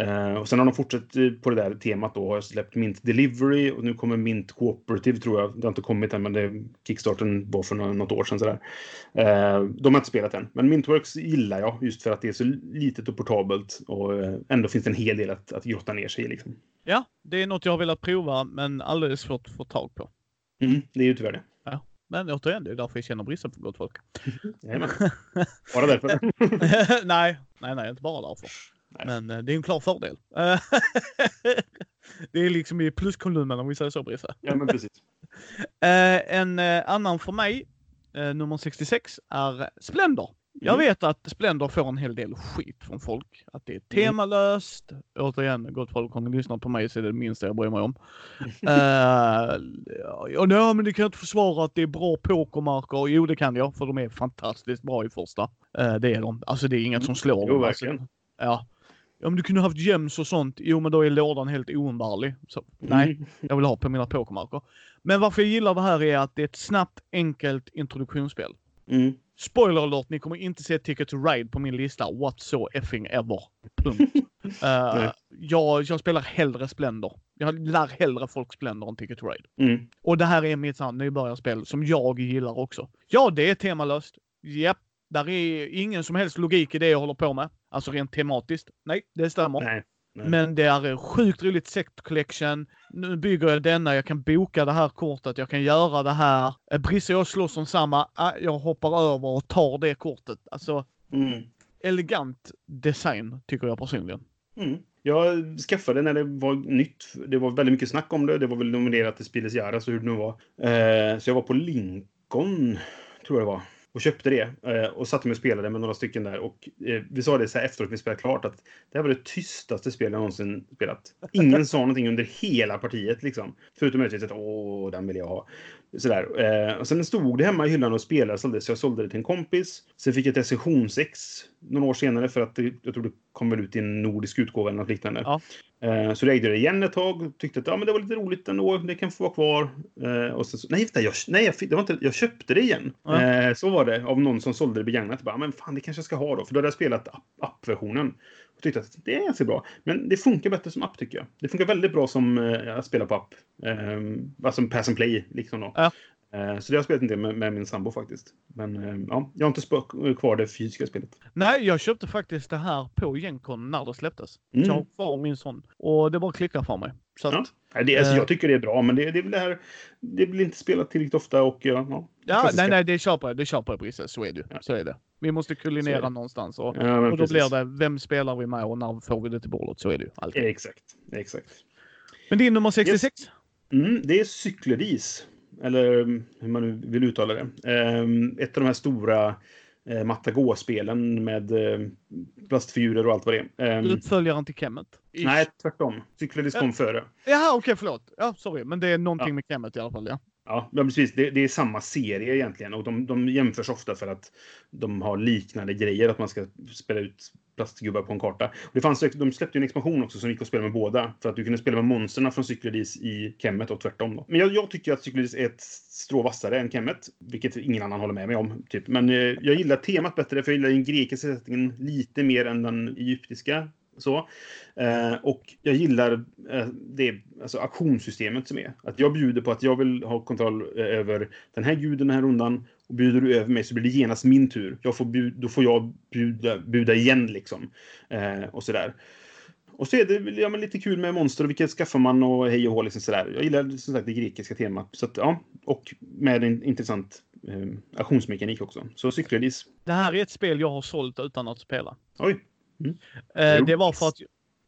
Uh, och sen har de fortsatt eh, på det där temat då. Har jag släppt Mint Delivery och nu kommer Mint Cooperative tror jag. Det har inte kommit än men det, Kickstarten var för något år sedan sådär. Uh, de har inte spelat än. Men Mintworks gillar jag just för att det är så litet och portabelt. Och ändå finns det en hel del att, att grotta ner sig i liksom. Ja, det är något jag har velat prova men alldeles svårt att få tag på. Mm, det är ju tyvärr det. Men återigen, det är därför jag känner bristen på gott folk. Bara därför. nej, nej, nej, inte bara därför. Nej. Men eh, det är en klar fördel. Det är liksom i pluskolumnen om vi säger så, Brisse. ja, men precis. Eh, en eh, annan för mig, nummer 66, är Splendor. Jag Mm. vet att Splendor får en hel del skit från folk. Att det är temalöst. Återigen, gott folk, om ni lyssnar på mig så är det det minsta jag bryr mig om. uh, nej, men det kan inte försvara att det är bra pokermarker. Jo, det kan jag, för de är fantastiskt bra i första. Eh, det är de. Alltså det är inget som slår Jo, dem. Alltså, verkligen. ja. Om du kunde haft gems och sånt, jo men då är lådan helt oumbärlig. Så, nej, Mm. jag vill ha på mina pokermarker. Men varför jag gillar det här är att det är ett snabbt, enkelt introduktionsspel. Mm. Spoiler alert, ni kommer inte se Ticket to Ride på min lista whatsoever ever. Punkt. uh, jag, jag spelar hellre Splendor. Jag lär hellre folk Splendor än Ticket to Ride. Mm. Och det här är mitt sånt nybörjarspel som jag gillar också. Ja, det är temalöst. Japp. Där är ingen som helst logik i det jag håller på med. Alltså rent tematiskt. Nej, det stämmer. Nej. Nej. Men det är sjukt roligt set collection. Nu bygger jag denna, jag kan boka det här kortet, jag kan göra det här. Eh, Brisse och jag slåss om samma, ah, jag hoppar över och tar det kortet. Alltså Mm. elegant design tycker jag personligen. Mm. Jag skaffade när det var nytt. Det var väldigt mycket snack om det. Det var väl nominerat till Spieles Jara, så hur det nu var. Eh, så jag var på Lincoln, tror jag det var. Och köpte det. Eh, och satte mig och spelade med några stycken där. Och eh, vi sa det så här efteråt, vi spelade klart, att det här var det tystaste spel jag någonsin spelat. Ingen sa någonting under hela partiet liksom. Förutom möjligtvis att åh, den vill jag ha. Sådär. Eh, och sen stod det hemma i hyllan och spelade, så jag sålde det till en kompis. Sen fick jag ett recensionsex några år senare för att det, jag tror det kom väl ut i en nordisk utgåva eller något liknande. Ja. Eh, så jag ägde det igen ett tag och tyckte att ja, men det var lite roligt ändå, det kan få vara kvar. Eh, och sen, så, nej, vänta, jag, nej jag, fick, det var inte, jag köpte det igen. Ja. Eh, så var det, av någon som sålde det begagnat. Bara, men fan, det kanske jag ska ha då, för då hade jag spelat app, appversionen. Och tyckte att det är ganska bra. Men det funkar bättre som app tycker jag. Det funkar väldigt bra som eh, att spela på app. Eh, alltså pass and play liksom då. Ja. Eh, så det har jag spelat en del med, med min sambo faktiskt. Men eh, ja, jag har inte kvar det fysiska spelet. Nej, jag köpte faktiskt det här på Gencon när det släpptes. Mm. Så jag har kvar min sån. Och det bara klickar för mig. Så att, Ja. Det, alltså, Eh. jag tycker det är bra, men det, det är väl det här... Det blir inte spelat tillräckligt ofta och ja... ja Ja, nej, nej, det köper. Det köper jag Brisse. Så är det. Ja. Så är det. Vi måste kulinera någonstans och, Ja, och då precis. blir det vem spelar vi med och när får vi det till bordet. Så är det ju alltid. Exakt, exakt. Men din nummer 66? Mm, det är cykelris. Eller mm, hur man nu vill uttala det. Ehm, ett av de här stora eh, Matagå-spelen med eh, plastfigurer och allt vad det är. Ehm, Uppföljaren till Kemet? Ish. nej, tvärtom. Cykelris kom före. Jaha, okej, förlåt. Ja, sorry. Men det är någonting Ja. med Kemet i alla fall, ja. Ja, precis. Det, det är samma serie egentligen. Och de, de jämförs ofta för att de har liknande grejer. Att man ska spela ut plastgubbar på en karta. Och det fanns, de släppte ju en expansion också som gick att spela med båda. För att du kunde spela med monsterna från Cyklades i Kemet och tvärtom. Då. Men jag, jag tycker att Cyklades är ett strå vassare än Kemet. Vilket ingen annan håller med mig om. Typ. Men eh, jag gillar temat bättre. För jag gillar den grekiska sättningen lite mer än den egyptiska. Så. Eh, och jag gillar eh, det alltså auktionssystemet som är. Att jag bjuder på att jag vill ha kontroll eh, över den här guden den här rundan. Och bjuder du över mig så blir det genast min tur. Jag får bjud, då får jag bjuda, buda igen liksom. Eh, och sådär. Och så är det ja, lite kul med monster och vilket skaffar man och hej och hå. Liksom sådär. Jag gillar som sagt det grekiska temat. Så att, ja, och med en intressant eh, auktionsmekanik också. Så cykeladis. Det här är ett spel jag har sålt utan att spela. Oj. Eh, Jo. det var för att...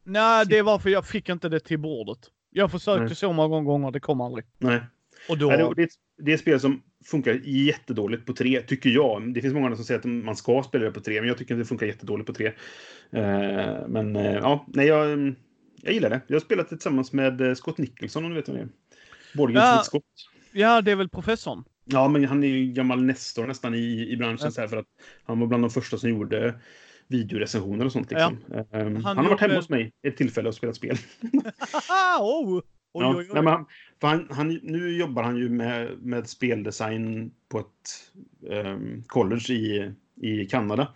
Nej, det var för jag fick inte det till bordet. Jag försökte Nej. så många gånger, det kom aldrig. Nej. Och då... Nej, det, det, är ett, spel som funkar jättedåligt på tre, tycker jag. Det finns många som säger att man ska spela det på tre, men jag tycker att det funkar jättedåligt på tre. Eh, men eh, ja, nej, jag, mm, jag gillar det. Jag har spelat det tillsammans med eh, Scott Nicholson, om du vet vem det är. Boardgames Ja. Scott. Ja, det är väl professorn. Ja, men han är ju gammal nestor nästan i, i branschen. Ja. Så här, för att han var bland de första som gjorde videorecensioner och sånt. Liksom. Eh, han, har varit hemma hos mig ett tillfälle och spelat spel. Oh! Oj, Ja, oj, oj. Nej, han, han, han, nu jobbar han ju med, med speldesign på ett ehm, college i, i Kanada.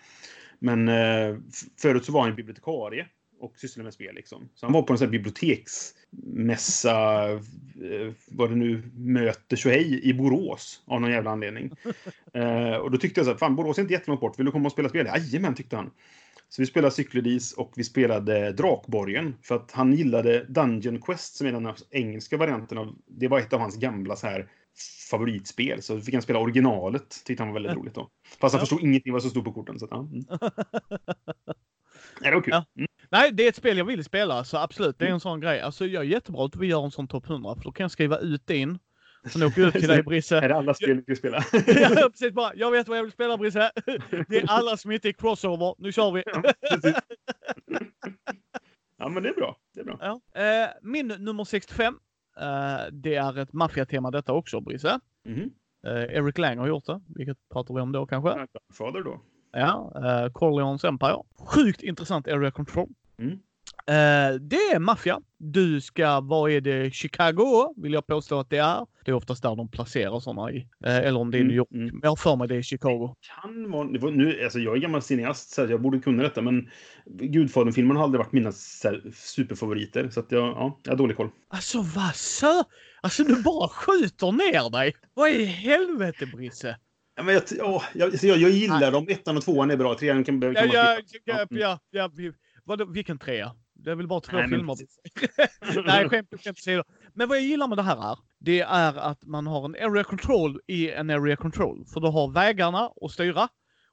Men f- förut så var han bibliotekarie och sysslade med spel. Liksom. Så han var på en sån här biblioteksmässa, eh, vad det nu möter tjohej, i Borås av någon jävla anledning. eh, och då tyckte jag så här, fan Borås är inte jättelångt bort, vill du komma och spela spel? Jajamän, tyckte han. Så vi spelade Cykeladis och vi spelade Drakborgen. För att han gillade Dungeon Quest som är den engelska varianten av... Det var ett av hans gamla så här favoritspel. Så fick han spela originalet. Tyckte han var väldigt roligt då. Fast han Ja. förstod ingenting vad som stod på korten. Så att, ja. mm. Nej, det var kul. Ja. Mm. Nej, det är ett spel jag vill spela, så absolut, det är en sån grej. Alltså, jag är jättebra att vi gör en sån topp 100, för då kan jag skriva ut din. Sen åker jag ut till dig, Brisse. Är det alla spel vi spelar? ja, precis bara. Jag vet vad jag vill spela, Brisse. Det är alla som inte är crossover. Nu kör vi! ja, men det är bra. Det är bra. Ja. Eh, min nummer 65. Eh, det är ett maffiatema detta också, Brisse. Eh, Eric Lang har gjort det. Vilket pratar vi om då kanske? Fader då. Ja, eh, Corleones Empire. Sjukt intressant area control. Mm. Eh, det är maffia. Du ska, vad är det, Chicago vill jag påstå att det är. Det är oftast där de placerar sådana i. Eh, eller om det är New York. Mm, mm. Jag har för mig det är Chicago. kan vara... Det var, nu, alltså jag är gammal cineast så jag borde kunna detta, men Gudfadern-filmerna har aldrig varit mina så superfavoriter. Så att jag, ja, jag har dålig koll. Alltså vad sö... Alltså du bara skjuter ner dig. Vad i helvete Brisse? Ja, men jag, åh, jag, alltså jag, jag gillar dem. Ettan och tvåan är bra. Trean kan, Ja, man ja, skippa. ja, mm. ja, ja, vi- vadå, vilken trea? Det är väl bara två Nej, men filmer. Nej, skämt skämt åsido. Men vad jag gillar med det här är, det är att man har en area control i en area control. För du har vägarna att styra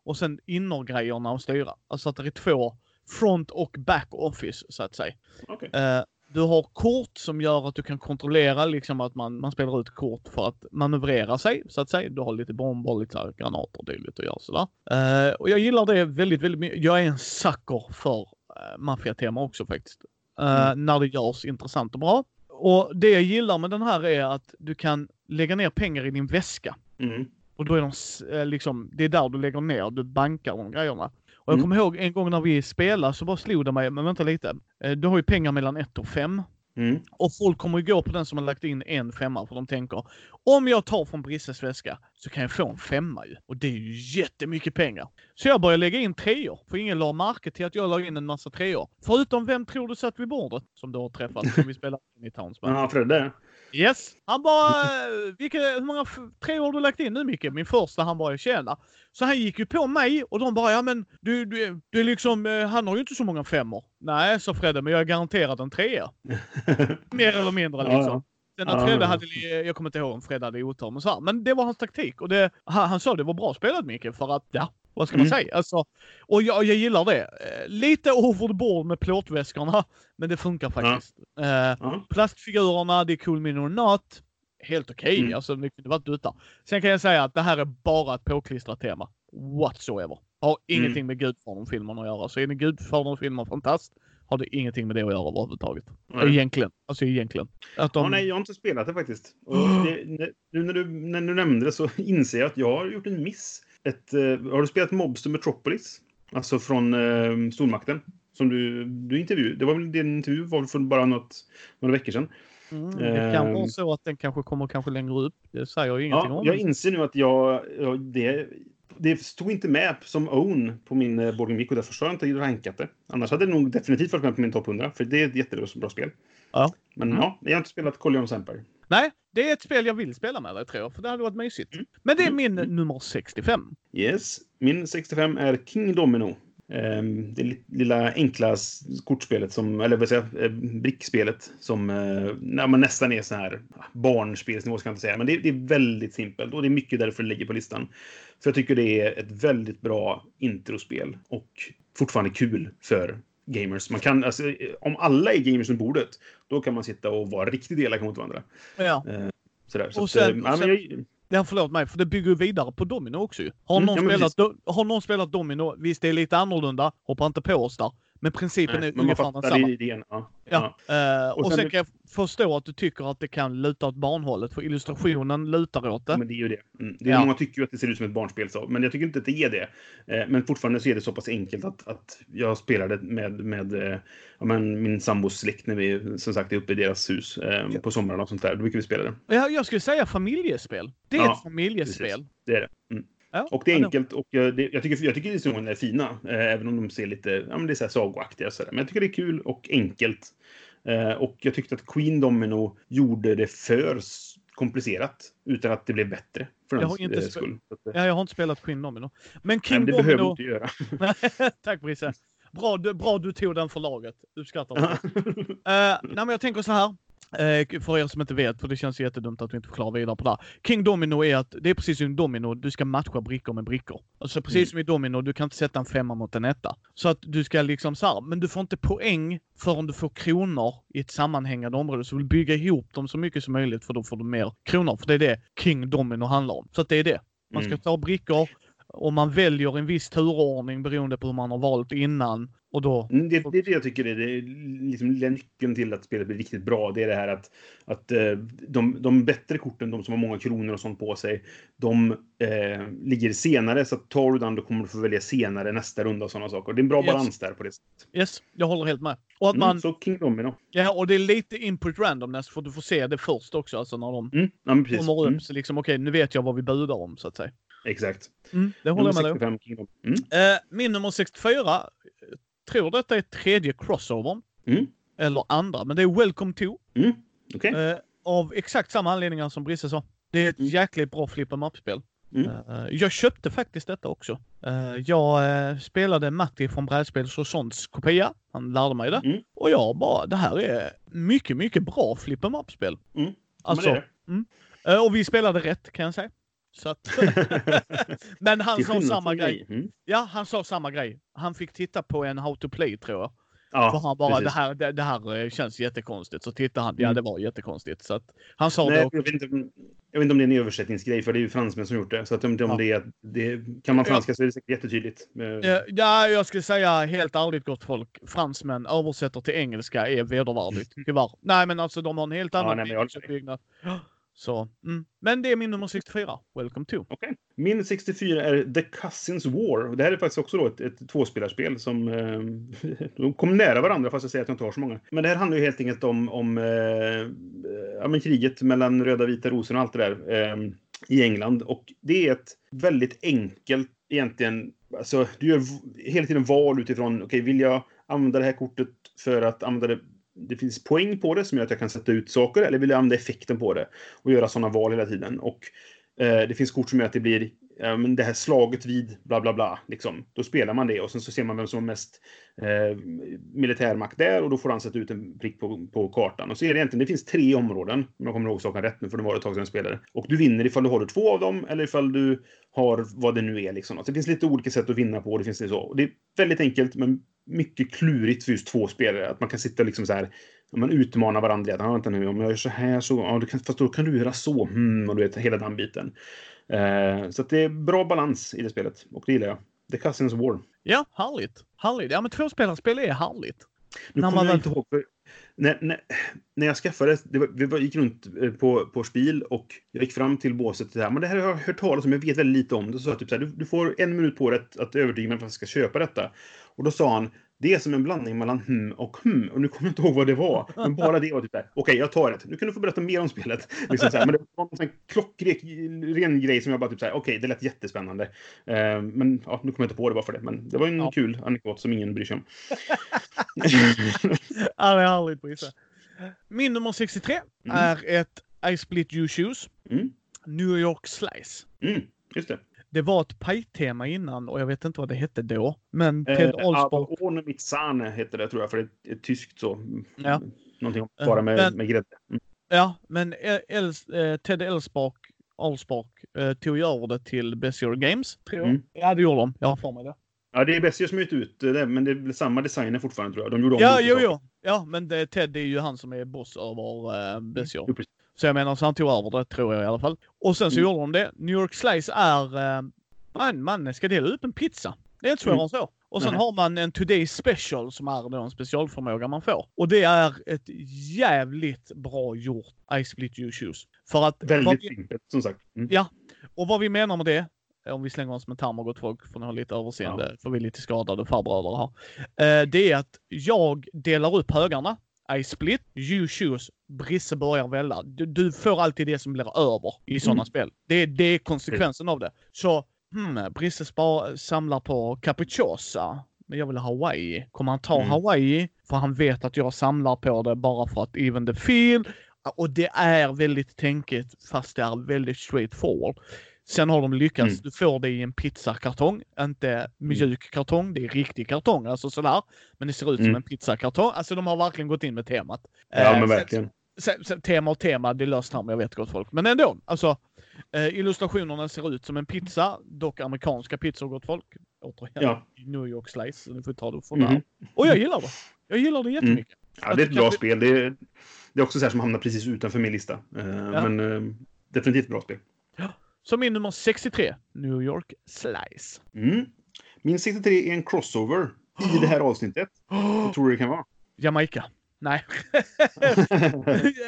och sen innergrejerna att styra. Alltså att det är två front och back office så att säga. Okej. Eh, du har kort som gör att du kan kontrollera liksom att man, man spelar ut kort för att manövrera sig så att säga. Du har lite bomber, lite här granater och dylikt att göra sådär. Eh, och jag gillar det väldigt, väldigt mycket. Jag är en sucker för uh, maffiatema också faktiskt. Eh, När det görs intressant och bra. Och det jag gillar med den här är att du kan lägga ner pengar i din väska. Mm. Och då är de eh, liksom, det är där du lägger ner, du bankar de grejerna. Och jag Mm. kommer ihåg en gång när vi spelade så bara slog det mig, men vänta lite. Eh, Du har ju pengar mellan 1 och 5. Mm. Och folk kommer ju gå på den som har lagt in en femma för de tänker om jag tar från Brisses väska så kan jag få en femma ju. Och det är ju jättemycket pengar. Så jag började lägga in treor. För ingen la märke till att jag la in en massa treor. Förutom vem tror du satt vid bordet som du har träffat som vi spelade in i Townsman? Ja, Fredde. Yes. Han bara, eh, vilka, hur många, tre år har du lagt in nu Micke? Min första, han bara, tjena. Så han gick ju på mig och de bara, ja men du, du, du är liksom, eh, han har ju inte så många femmor. Nej, sa Fredde, men jag är garanterad en trea. Mer eller mindre Ja, liksom. Sen att Ja, Fredde ja. hade, jag kommer inte ihåg om Fredde hade otur, men så här. Men det var hans taktik och det, han, han sa det var bra spelat Micke för att, ja, vad ska man Mm. säga? Alltså, och jag, jag gillar det. Eh, Lite over the board med plåtväskorna, men det funkar faktiskt. Eh, Ja. plastfigurerna, det är cool min or not. Helt okej, Mm. alltså det kunde varit utan. Sen kan jag säga att det här är bara ett påklistrat tema. Whatsoever. Har Mm. ingenting med Gudfadern-filmerna att göra. Så är ni Gudfadern-filmer fantast, har det ingenting med det att göra överhuvudtaget. Nej. Egentligen. Alltså egentligen. Att de... Ja, nej, jag har inte spelat det faktiskt. Det, nu när du, när du nämnde det så inser jag att jag har gjort en miss. Ett, eh, har du spelat Mobster Metropolis? Alltså från eh, Stormakten. Som du, du intervjuade. Det var väl din intervju var för bara något, några veckor sedan. Mm, det kan vara Ehm. så att den kanske kommer kanske längre upp. Det säger ju ingenting Ja, om. jag inser nu att jag, jag det, det stod inte med som own på min eh, Geek och därför har jag inte rankat det. Annars hade det nog definitivt varit med på min topp 100, för det är ett jättebra spel. Ja. Men Mm. ja, jag har inte spelat Collions Empire. Nej, det är ett spel jag vill spela med dig tror jag. För det hade varit mysigt. Mm. Men det är Mm. min Mm. nummer 65. Yes. Min 65 är King Domino. Ehm, det li- lilla enkla kortspelet, som, eller vad säger jag, eh, brickspelet som eh, ja, men nästan är så här ah, barnspelsnivå ska jag inte säga. Men det, det är väldigt simpelt och det är mycket därför det ligger på listan. För jag tycker det är ett väldigt bra introspel och fortfarande kul för gamers. Man kan, alltså, eh, om alla är gamers runt bordet, då kan man sitta och vara riktigt elaka mot varandra. Ja. Sådär. Så Och att, sen- eh, ja, och jag, Ja, förlåt mig, för det bygger ju vidare på Domino också ju. Har, Mm, någon ja, spelat, do, har någon spelat Domino, visst det är lite annorlunda, hoppa inte på oss där. Men principen nej, är men ungefär densamma. idén. Ja. Ja. Eh, och, Och sen, sen- kan jag förstå att du tycker att det kan luta åt barnhållet, för illustrationen lutar åt det. Men det är ju det. Mm. det är, Ja. Många tycker ju att det ser ut som ett barnspel, så, men jag tycker inte att det är det. Eh, men fortfarande så är det så pass enkelt att, att jag spelade med, med eh, ja, men min sambos släkt när vi som sagt är uppe i deras hus eh, på somrarna och sånt där. Då brukar vi spela det. Ja, jag skulle säga familjespel. Det är Ja, ett familjespel. Det är det. Mm. Ja, Och det är enkelt och eh, det, jag tycker, jag tycker historierna är fina. Eh, även om de ser lite ja, men det är så här sagoaktiga. Så där. Men jag tycker det är kul och enkelt. Eh, och jag tyckte att Queen Domino gjorde det för komplicerat utan att det blev bättre för Jag har inte eh, skull. Eh, Ja, jag har inte spelat Queen Domino. Men nej, King men det behöver du Domino... inte göra. Tack Brisse. Bra, du- bra du tog den förlaget. Uppskattar det. Eh, nej, men jag tänker så här. Eh, för er som inte vet, för det känns jättedumt att vi inte förklarar vidare på det här. King Domino är att det är precis som Domino, du ska matcha brickor med brickor. Alltså precis Mm. som i Domino, du kan inte sätta en femma mot en etta. Så att du ska liksom så här, men du får inte poäng förrän du får kronor i ett sammanhängande område. Så vill bygga ihop dem så mycket som möjligt för då får du mer kronor. För det är det King Domino handlar om. Så att det är det. Man ska Mm. ta brickor och man väljer en viss turordning beroende på hur man har valt innan. Och då Mm, Det, det är det jag tycker är det, liksom, lilla nyckeln till att spelet blir riktigt bra. Det är det här att, att eh, de, de bättre korten, de som har många kronor och sånt på sig, de eh, ligger senare. Så att tar du den, då kommer du få välja senare nästa runda och sådana saker. Det är en bra Yes. balans där på det sättet. Yes, jag håller helt med. Och att Mm, man, så King Domino. ja, och det är lite input randomness för du får se det först också, alltså när de Mm, ja, kommer upp. Mm, Så liksom, okej, nu vet jag vad vi budar om, så att säga. Exakt. det håller jag med om. 65 King Domino. Mm, Eh, min nummer 64, eh, tror detta är tredje crossovern. Mm. Eller andra, men det är Welcome to. mm, Okej. Eh, av exakt samma anledningar som Brisse sa. Det är ett Mm. jäkligt bra flip em up-spel. Mm. Eh, jag köpte faktiskt detta också. Eh, jag eh, spelade Matti från Brädspels och sånts kopia. Han lärde mig det. Mm. Och jag bara, det här är mycket, mycket bra flip em up-spel. Mm. Alltså, är eh, och vi spelade rätt kan jag säga. Så att, men han sa samma grej. Mm. Ja, han sa samma grej. Han fick titta på en How to Play tror jag. Ja, För han bara, precis. det här, det, det här eh, känns jättekonstigt. Så tittade han, ja Mm. det var jättekonstigt. Så att han sa Nej, det också. jag, vet inte, jag vet inte om det är en översättningsgrej, för det är ju fransmän som gjort det. Så att om, Ja. det, är, det kan man Ja. franska så är det säkert jättetydligt. Eh, Ja, jag skulle säga helt ärligt gott folk. Fransmän översätter till engelska är vedervärdigt. Tyvärr. Nej, men alltså de har en helt annan nej, så, mm. Men det är min nummer 64. Welcome to. Okej. Min 64 är The Cousins War. Det här är faktiskt också då ett, ett tvåspelarspel som... Eh, de kom nära varandra fast jag säger att jag inte har så många. Men det här handlar ju helt enkelt om, om eh, ja, men kriget mellan röda och vita rosen och allt det där eh, i England. Och det är ett väldigt enkelt egentligen... Alltså, du gör hela tiden val utifrån, okej, vill jag använda det här kortet för att använda det det finns poäng på det som gör att jag kan sätta ut saker eller vill jag använda effekten på det och göra sådana val hela tiden. Och eh, det finns kort som gör att det blir eh, det här slaget vid bla bla bla. Liksom. Då spelar man det och sen så ser man vem som har mest eh, militärmakt där och då får han sätta ut en prick på, på kartan. Och så är det egentligen, det finns tre områden, om jag kommer ihåg saken rätt nu för det var ett tag sedan jag spelade. Och du vinner ifall du håller två av dem eller ifall du har vad det nu är. Liksom. Så det finns lite olika sätt att vinna på. Det, finns det, så. Och det är väldigt enkelt men mycket klurigt för just två spelare. Att man kan sitta liksom så här man utmanar varandra. Ja, vänta nu, om jag gör så här så... Ja, du kan, fast då kan du göra så. Hmm, och du vet, hela den biten. Eh, så det är bra balans i det spelet och det gillar jag. The Cousins War. Ja, härligt. Härligt. Ja, men tvåspelarspel är härligt. Nu kommer jag väl... inte ihåg. För när, när, när jag skaffade det, var, vi gick runt eh, på, på spil och jag gick fram till båset och men det här har jag hört talas om, jag vet väldigt lite om det. Så jag typ så här, du, du, får en minut på dig att, att övertyga mig för att jag ska köpa detta. Och då sa han, det är som en blandning mellan hm och hm. Och nu kommer jag inte ihåg vad det var. Men bara det var typ. Okej, okay, jag tar det. Nu kan du få berätta mer om spelet. Liksom så här. Men det var en klockren grej som jag bara typ såhär, okej, okay, det lät jättespännande. Uh, men ja, nu kommer jag inte på det bara för det. Men det var en ja. kul anekdot som ingen bryr sig om. ja, det är härligt Brisse. Min nummer 63 mm. är ett I Split You Shoes. Mm. New York Slice. Mm, just det. Det var ett pajtema innan och jag vet inte vad det hette då. Men Ted eh, Olsborg... Orne Mitzane hette det tror jag, för det är tyskt så. Ja. Någonting bara med, men, med grädde. Mm. Ja, men Els, eh, Ted Elsbach, Olsbach eh, tog ju över det till Bessier Games, tror jag. Mm. Ja, det gjorde de. Jag har för mig det. Ja, det är Bessier som har ut det, men det är samma designer fortfarande tror jag. De gjorde om Ja, jo, jo. Ja, men det, Ted är ju han som är boss över eh, Bessier. Mm. Så jag menar, så han tog över det tror jag i alla fall. Och sen så mm. gjorde de det. New York Slice är, eh, man, man ska dela upp en pizza. Det är inte svårare mm. än så. Och sen Nej. har man en Today Special som är då en specialförmåga man får. Och det är ett jävligt bra gjort Ice Split You Shoes. För att... Väldigt simpelt, som sagt. Mm. Ja. Och vad vi menar med det, om vi slänger oss med termer gott folk får ni ha lite överseende, ja. för vi är lite skadade farbröder här. Eh, det är att jag delar upp högarna i split, you choose, Brisse börjar välja. Du, du, får alltid det som blir över i sådana mm. spel. Det, det är konsekvensen mm. av det. Så, hmm, Brisse spar, samlar på Capricciosa. Men jag vill ha Hawaii. Kommer han ta mm. Hawaii? För han vet att jag samlar på det bara för att even the feel. Och det är väldigt tänkigt fast det är väldigt straight forward. Sen har de lyckats. Mm. Du får det i en pizzakartong, inte mm. mjuk kartong. Det är riktig kartong, alltså sådär. Men det ser ut mm. som en pizzakartong. Alltså de har verkligen gått in med temat. Ja, men eh, verkligen. Sen, sen, tema och tema, det är löst här, men jag vet gott folk. Men ändå, alltså. Eh, illustrationerna ser ut som en pizza, dock amerikanska pizzor gott folk. Återigen, ja. New York Slice. Så ni får ta det från mm. där. Och jag gillar det. Jag gillar det mm. jättemycket. Mm. Ja, det är ett bra vi... spel. Det är, det är också så här som hamnar precis utanför min lista. Eh, ja. Men eh, definitivt bra spel. Så min nummer 63, New York Slice. Mm. Min 63 är en crossover i det här avsnittet. Vad tror du det kan vara? Jamaica. Nej.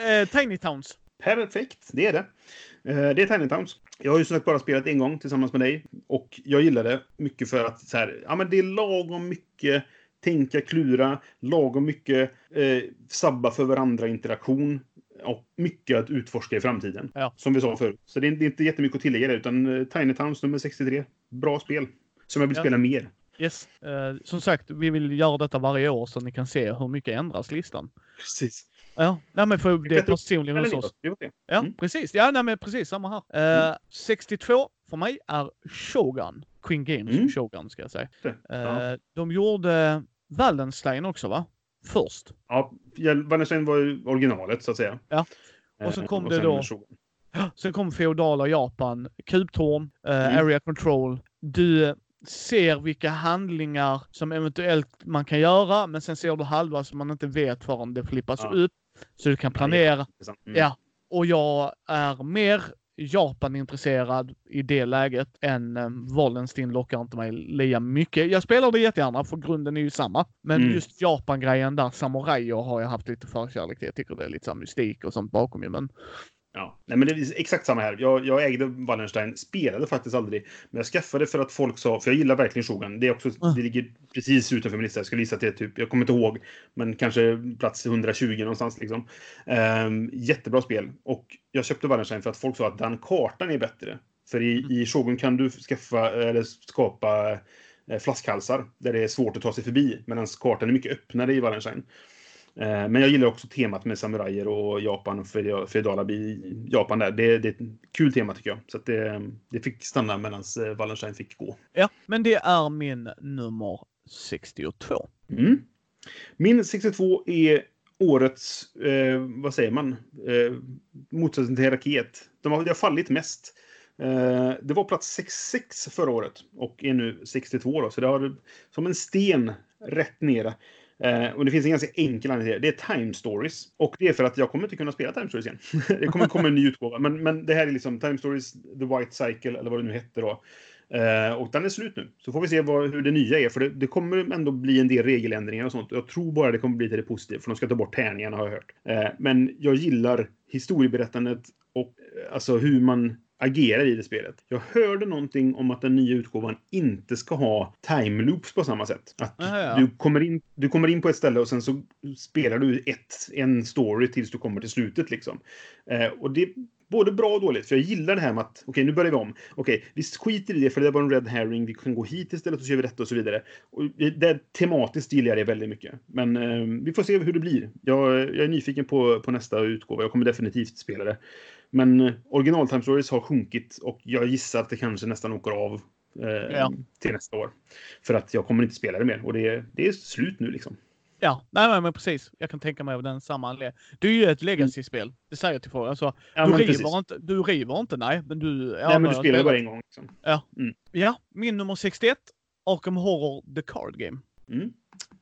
Eh, Tiny Towns. Perfekt, det är det. Eh, det är Tiny Towns. Jag har ju som sagt bara spelat en gång tillsammans med dig. Och jag gillar det mycket för att så här, ja, men det är lagom mycket tänka, klura, lagom mycket eh, sabba för varandra och mycket att utforska i framtiden. Ja. Som vi sa förut. Så det är, det är inte jättemycket att tillägga där, utan uh, Tiny Towns nummer 63. Bra spel. Som jag vill ja. spela mer. Yes. Uh, som sagt, vi vill göra detta varje år så ni kan se hur mycket ändras listan. Precis. Ja, nej, men för det är personligen hos oss. Ja, mm. precis. Ja, nej, men precis samma här. Uh, mm. 62 för mig är Shogun. Queen Games mm. Shogun ska jag säga. Uh, de gjorde Wallenstein också va? Först. Ja, Wallenstein var ju originalet så att säga. Ja. Och så eh, kom och det då... Sen kom feodala Japan, kubtorn, uh, mm. area control. Du ser vilka handlingar som eventuellt man kan göra, men sen ser du halva som man inte vet förrän det flippas ja. upp. Så du kan planera. Mm. Ja. Och jag är mer Japan-intresserad i det läget än um, Wallenstein lockar inte mig lika mycket. Jag spelar det jättegärna för grunden är ju samma. Men mm. just Japan-grejen där, samurajer har jag haft lite förkärlek till. Jag tycker det är lite så mystik och sånt bakom ju. Men Ja, nej, men det är exakt samma här. Jag, jag ägde Wallenstein, spelade faktiskt aldrig. Men jag skaffade för att folk sa, för jag gillar verkligen Shogun. Det, är också, mm. det ligger precis utanför min lista. Jag skulle gissa till typ, jag kommer inte ihåg, men kanske plats 120 någonstans liksom. Um, jättebra spel. Och jag köpte Wallenstein för att folk sa att den kartan är bättre. För i, mm. i Shogun kan du skaffa, eller skapa eh, flaskhalsar där det är svårt att ta sig förbi. Medan kartan är mycket öppnare i Wallenstein. Eh, men jag gillar också temat med samurajer och Japan och feodala Japan där. Det, det, är ett kul tema tycker jag. Så det, det fick stanna medan eh, Wallenstein fick gå. Ja, men det är min nummer 62. Mm. Min 62 är årets, eh, vad säger man, eh, motsatsen till raket. De har, de har fallit mest. Eh, det var plats 66 förra året och är nu 62 då, så det har som en sten rätt ner. Eh, och det finns en ganska enkel anledning till det. Det är Time Stories. Och det är för att jag kommer inte kunna spela Time Stories igen. det kommer komma en ny utgåva. Men, men det här är liksom Time Stories The White Cycle, eller vad det nu hette då. Eh, och den är slut nu. Så får vi se vad, hur det nya är. För det, det, kommer ändå bli en del regeländringar och sånt. Jag tror bara det kommer bli till det positiva. För de ska ta bort tärningarna har jag hört. Eh, men jag gillar historieberättandet och eh, alltså hur man agerar i det spelet. Jag hörde någonting om att den nya utgåvan inte ska ha time loops på samma sätt. Att ja, ja. Du, kommer in, du kommer in på ett ställe och sen så spelar du ett, en story tills du kommer till slutet. Liksom. Eh, och det är både bra och dåligt. För jag gillar det här med att, okej, okay, nu börjar vi om. Okej, okay, vi skiter i det för det var en red herring. Vi kan gå hit istället och så gör vi detta och så vidare. Och det, tematiskt gillar jag det väldigt mycket. Men eh, vi får se hur det blir. Jag, jag är nyfiken på, på nästa utgåva. Jag kommer definitivt spela det. Men eh, original Time Stories har sjunkit och jag gissar att det kanske nästan åker av eh, ja. till nästa år. För att jag kommer inte spela det mer och det, det är slut nu liksom. Ja, nej, men precis. Jag kan tänka mig av den samma anledning. Det är ju ett legacy-spel. Det säger jag till folk. Alltså, ja, du, river inte, du river inte, nej. Men du... Ja, nej, men du spelar bara en gång. Liksom. Ja. Mm. ja, min nummer 61. Arkham Horror The Card Game. Mm.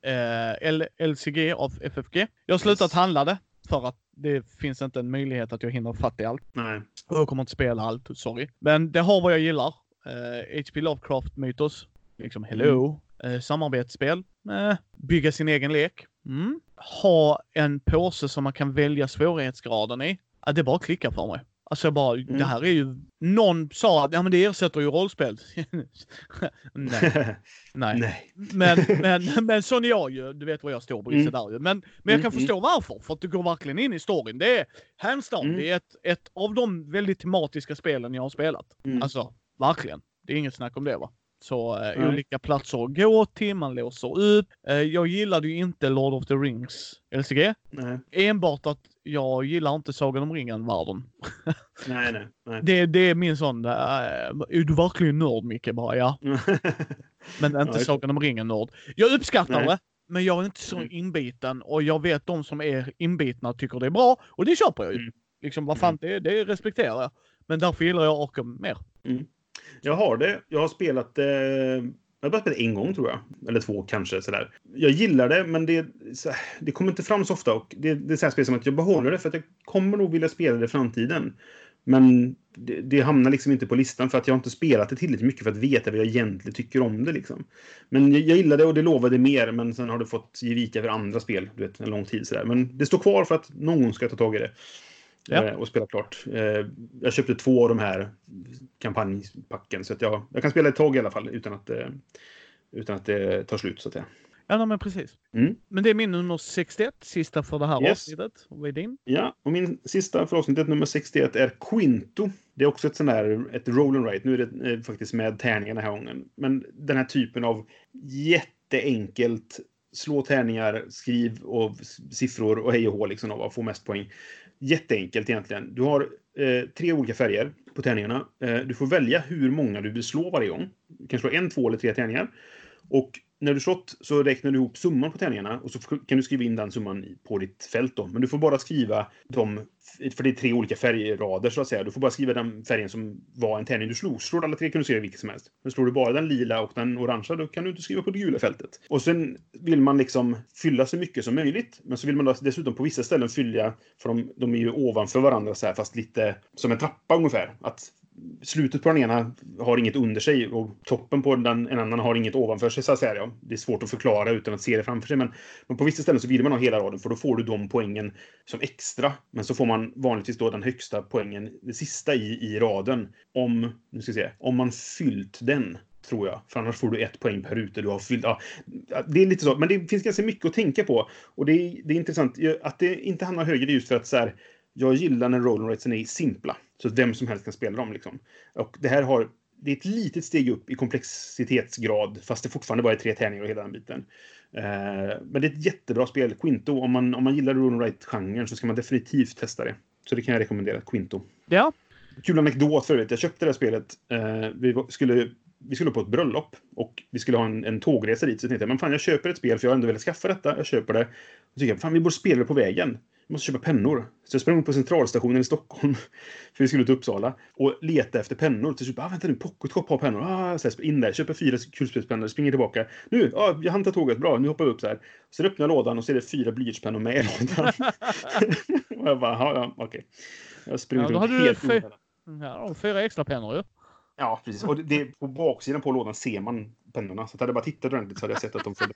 Eh, LCG av FFG. Jag har slutat yes. handla det för att det finns inte en möjlighet att jag hinner fatta i allt. Nej. Och jag kommer inte spela allt, sorry. Men det har vad jag gillar. Uh, eh, HP Lovecraft Mythos. Liksom hello. Mm. Uh, samarbetsspel. Uh, bygga sin egen lek. Mm. Ha en påse som man kan välja svårighetsgraden i. Uh, det bara klickar för mig. Alltså jag bara, mm. det här är ju... Någon sa att ja, men det ersätter ju rollspel. Nej. Nej. Nej. Men, men, men sån är jag ju. Du vet var jag står Brisse mm. där ju. Men, men jag kan mm. förstå varför. För att du går verkligen in i storyn. Det är hands down. Mm. Det är ett, ett av de väldigt tematiska spelen jag har spelat. Mm. Alltså, verkligen. Det är inget snack om det va. Så mm. olika platser att gå till, man låser upp. Eh, jag gillade ju inte Lord of the Rings LCG. Nej. Enbart att jag gillar inte Sagan om ringen-världen. nej, nej, nej. Det, det är min sån, äh, är du verkligen nörd Micke? Bara ja. men inte ja, Sagan om ringen-nörd. Jag uppskattar nej. det, men jag är inte så mm. inbiten och jag vet de som är inbitna tycker det är bra och det köper jag ju. Mm. Liksom vad fan, mm. det, det respekterar jag. Men därför gillar jag Arkham mer. Mm. Jag har det. Jag har spelat det. Eh, jag har bara spelat en gång tror jag. Eller två kanske. Sådär. Jag gillar det, men det, det kommer inte fram så ofta. Och det, det är så här spel som att jag behåller det för att jag kommer nog vilja spela det i framtiden. Men det, det, hamnar liksom inte på listan för att jag inte spelat det tillräckligt mycket för att veta vad jag egentligen tycker om det. Liksom. Men jag, jag gillar det och det lovade mer, men sen har det fått ge vika för andra spel du vet, en lång tid. Sådär. Men det står kvar för att någon ska ta tag i det ja. Eh, och spela klart. Eh, jag köpte två av de här kampanjpacken så att jag, jag kan spela ett tag i alla fall utan att, eh, utan att det tar slut så att säga. Ja, men precis. Mm. Men det är min nummer 61, sista för det här yes. avsnittet. Vad är din? Ja, och min sista för avsnittet nummer 61 är Quinto. Det är också ett sånt där, ett roll and write. Nu är det faktiskt med tärningar den här gången. Men den här typen av jätteenkelt slå tärningar, skriv och siffror och hej och hå liksom att få mest poäng. Jätteenkelt egentligen. Du har eh, tre olika färger på tärningarna. Eh, du får välja hur många du vill slå varje gång. Du kan slå en, två eller tre tärningar. Och när du slått så räknar du ihop summan på tärningarna och så kan du skriva in den summan på ditt fält. Då. Men du får bara skriva de, för det är tre olika färgrader så att säga. Du får bara skriva den färgen som var en tärning du slog. Slår du alla tre kan du skriva vilket som helst. Men slår du bara den lila och den orangea då kan du inte skriva på det gula fältet. Och sen vill man liksom fylla så mycket som möjligt. Men så vill man dessutom på vissa ställen fylla, för de, de är ju ovanför varandra så här, fast lite som en trappa ungefär. Att slutet på den ena har inget under sig och toppen på den en annan har inget ovanför sig. Så att säga. Det är svårt att förklara utan att se det framför sig. Men, men på vissa ställen så vill man ha hela raden för då får du de poängen som extra. Men så får man vanligtvis då den högsta poängen, det sista i, i raden, om, nu ska se, om man fyllt den tror jag. För annars får du ett poäng per ruta du har fyllt. Ja, det är lite så, men det finns ganska mycket att tänka på. Och det är, det är intressant att det inte hamnar högre just för att så här, jag gillar när roll ratesen är simpla. Så att vem som helst kan spela dem. Liksom. Och det här har det är ett litet steg upp i komplexitetsgrad, fast det fortfarande bara är tre tärningar och hela den biten. Eh, men det är ett jättebra spel. Quinto, om man, om man gillar Rune Wright-genren så ska man definitivt testa det. Så det kan jag rekommendera. Quinto. Ja. Kul anekdot för övrigt. Jag köpte det här spelet. Eh, vi skulle vi skulle på ett bröllop och vi skulle ha en, en tågresa dit. Så jag tänkte men fan jag köper ett spel för jag har ändå velat skaffa detta. Jag köper det. Och så tycker jag, fan vi borde spela det på vägen. Vi måste köpa pennor. Så jag sprang på centralstationen i Stockholm. För vi skulle till Uppsala. Och leta efter pennor. Till slut bara, ah, vänta nu, Pocketshop har pennor. Ah, så här, in där, köper fyra kulspetspennor, springer tillbaka. Nu, ah, jag hann ta tåget, bra, nu hoppar vi upp så här. Sen öppnar jag lådan och så är det fyra blyertspennor med i lådan. och jag bara, ja, ja, okej. Okay. Jag springer ja, runt helt fy... Ja, fyra extra pennor ju. Ja, precis. Och det, på baksidan på lådan ser man pennorna. Så hade jag bara tittat ordentligt så hade jag sett att de följde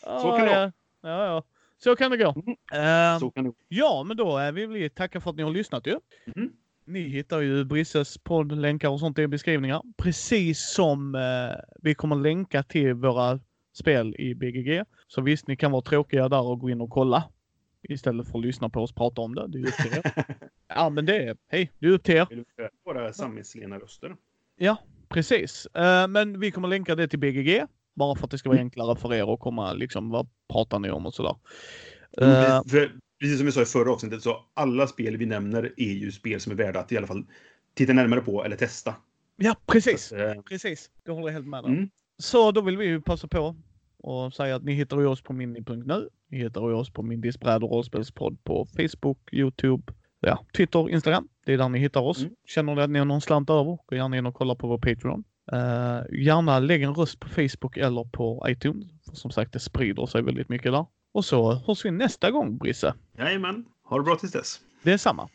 Så kan det vara. Ja, ja. Så kan det gå. Mm. Uh, kan det. Ja, men då är vi tacka för att ni har lyssnat ju. Mm. Ni hittar ju Brisses poddlänkar och sånt i beskrivningar. Precis som uh, vi kommer länka till våra spel i BGG. Så visst, ni kan vara tråkiga där och gå in och kolla. Istället för att lyssna på oss prata om det. Det är upp till er. ja, men det är, hej, det är upp till er. Vill våra sammetslena röster? Ja, precis. Uh, men vi kommer länka det till BGG. Bara för att det ska vara mm. enklare för er att komma, liksom, vad pratar ni om och sådär. Uh, för, precis som vi sa i förra avsnittet, så alla spel vi nämner är ju spel som är värda att i alla fall titta närmare på eller testa. Ja, precis. Så, uh, precis. Det håller jag helt med om. Mm. Så då vill vi ju passa på och säga att ni hittar oss på mini.nu. Ni hittar oss på min Disbräd och rollspelspodd på Facebook, Youtube, ja, Twitter, Instagram. Det är där ni hittar oss. Mm. Känner ni att ni har någon slant över, gå gärna in och kolla på vår Patreon. Uh, gärna lägg en röst på Facebook eller på iTunes. Som sagt, det sprider sig väldigt mycket där. Och så hörs vi nästa gång, Brisse. Jajamän. Ha det bra tills dess. Det är samma.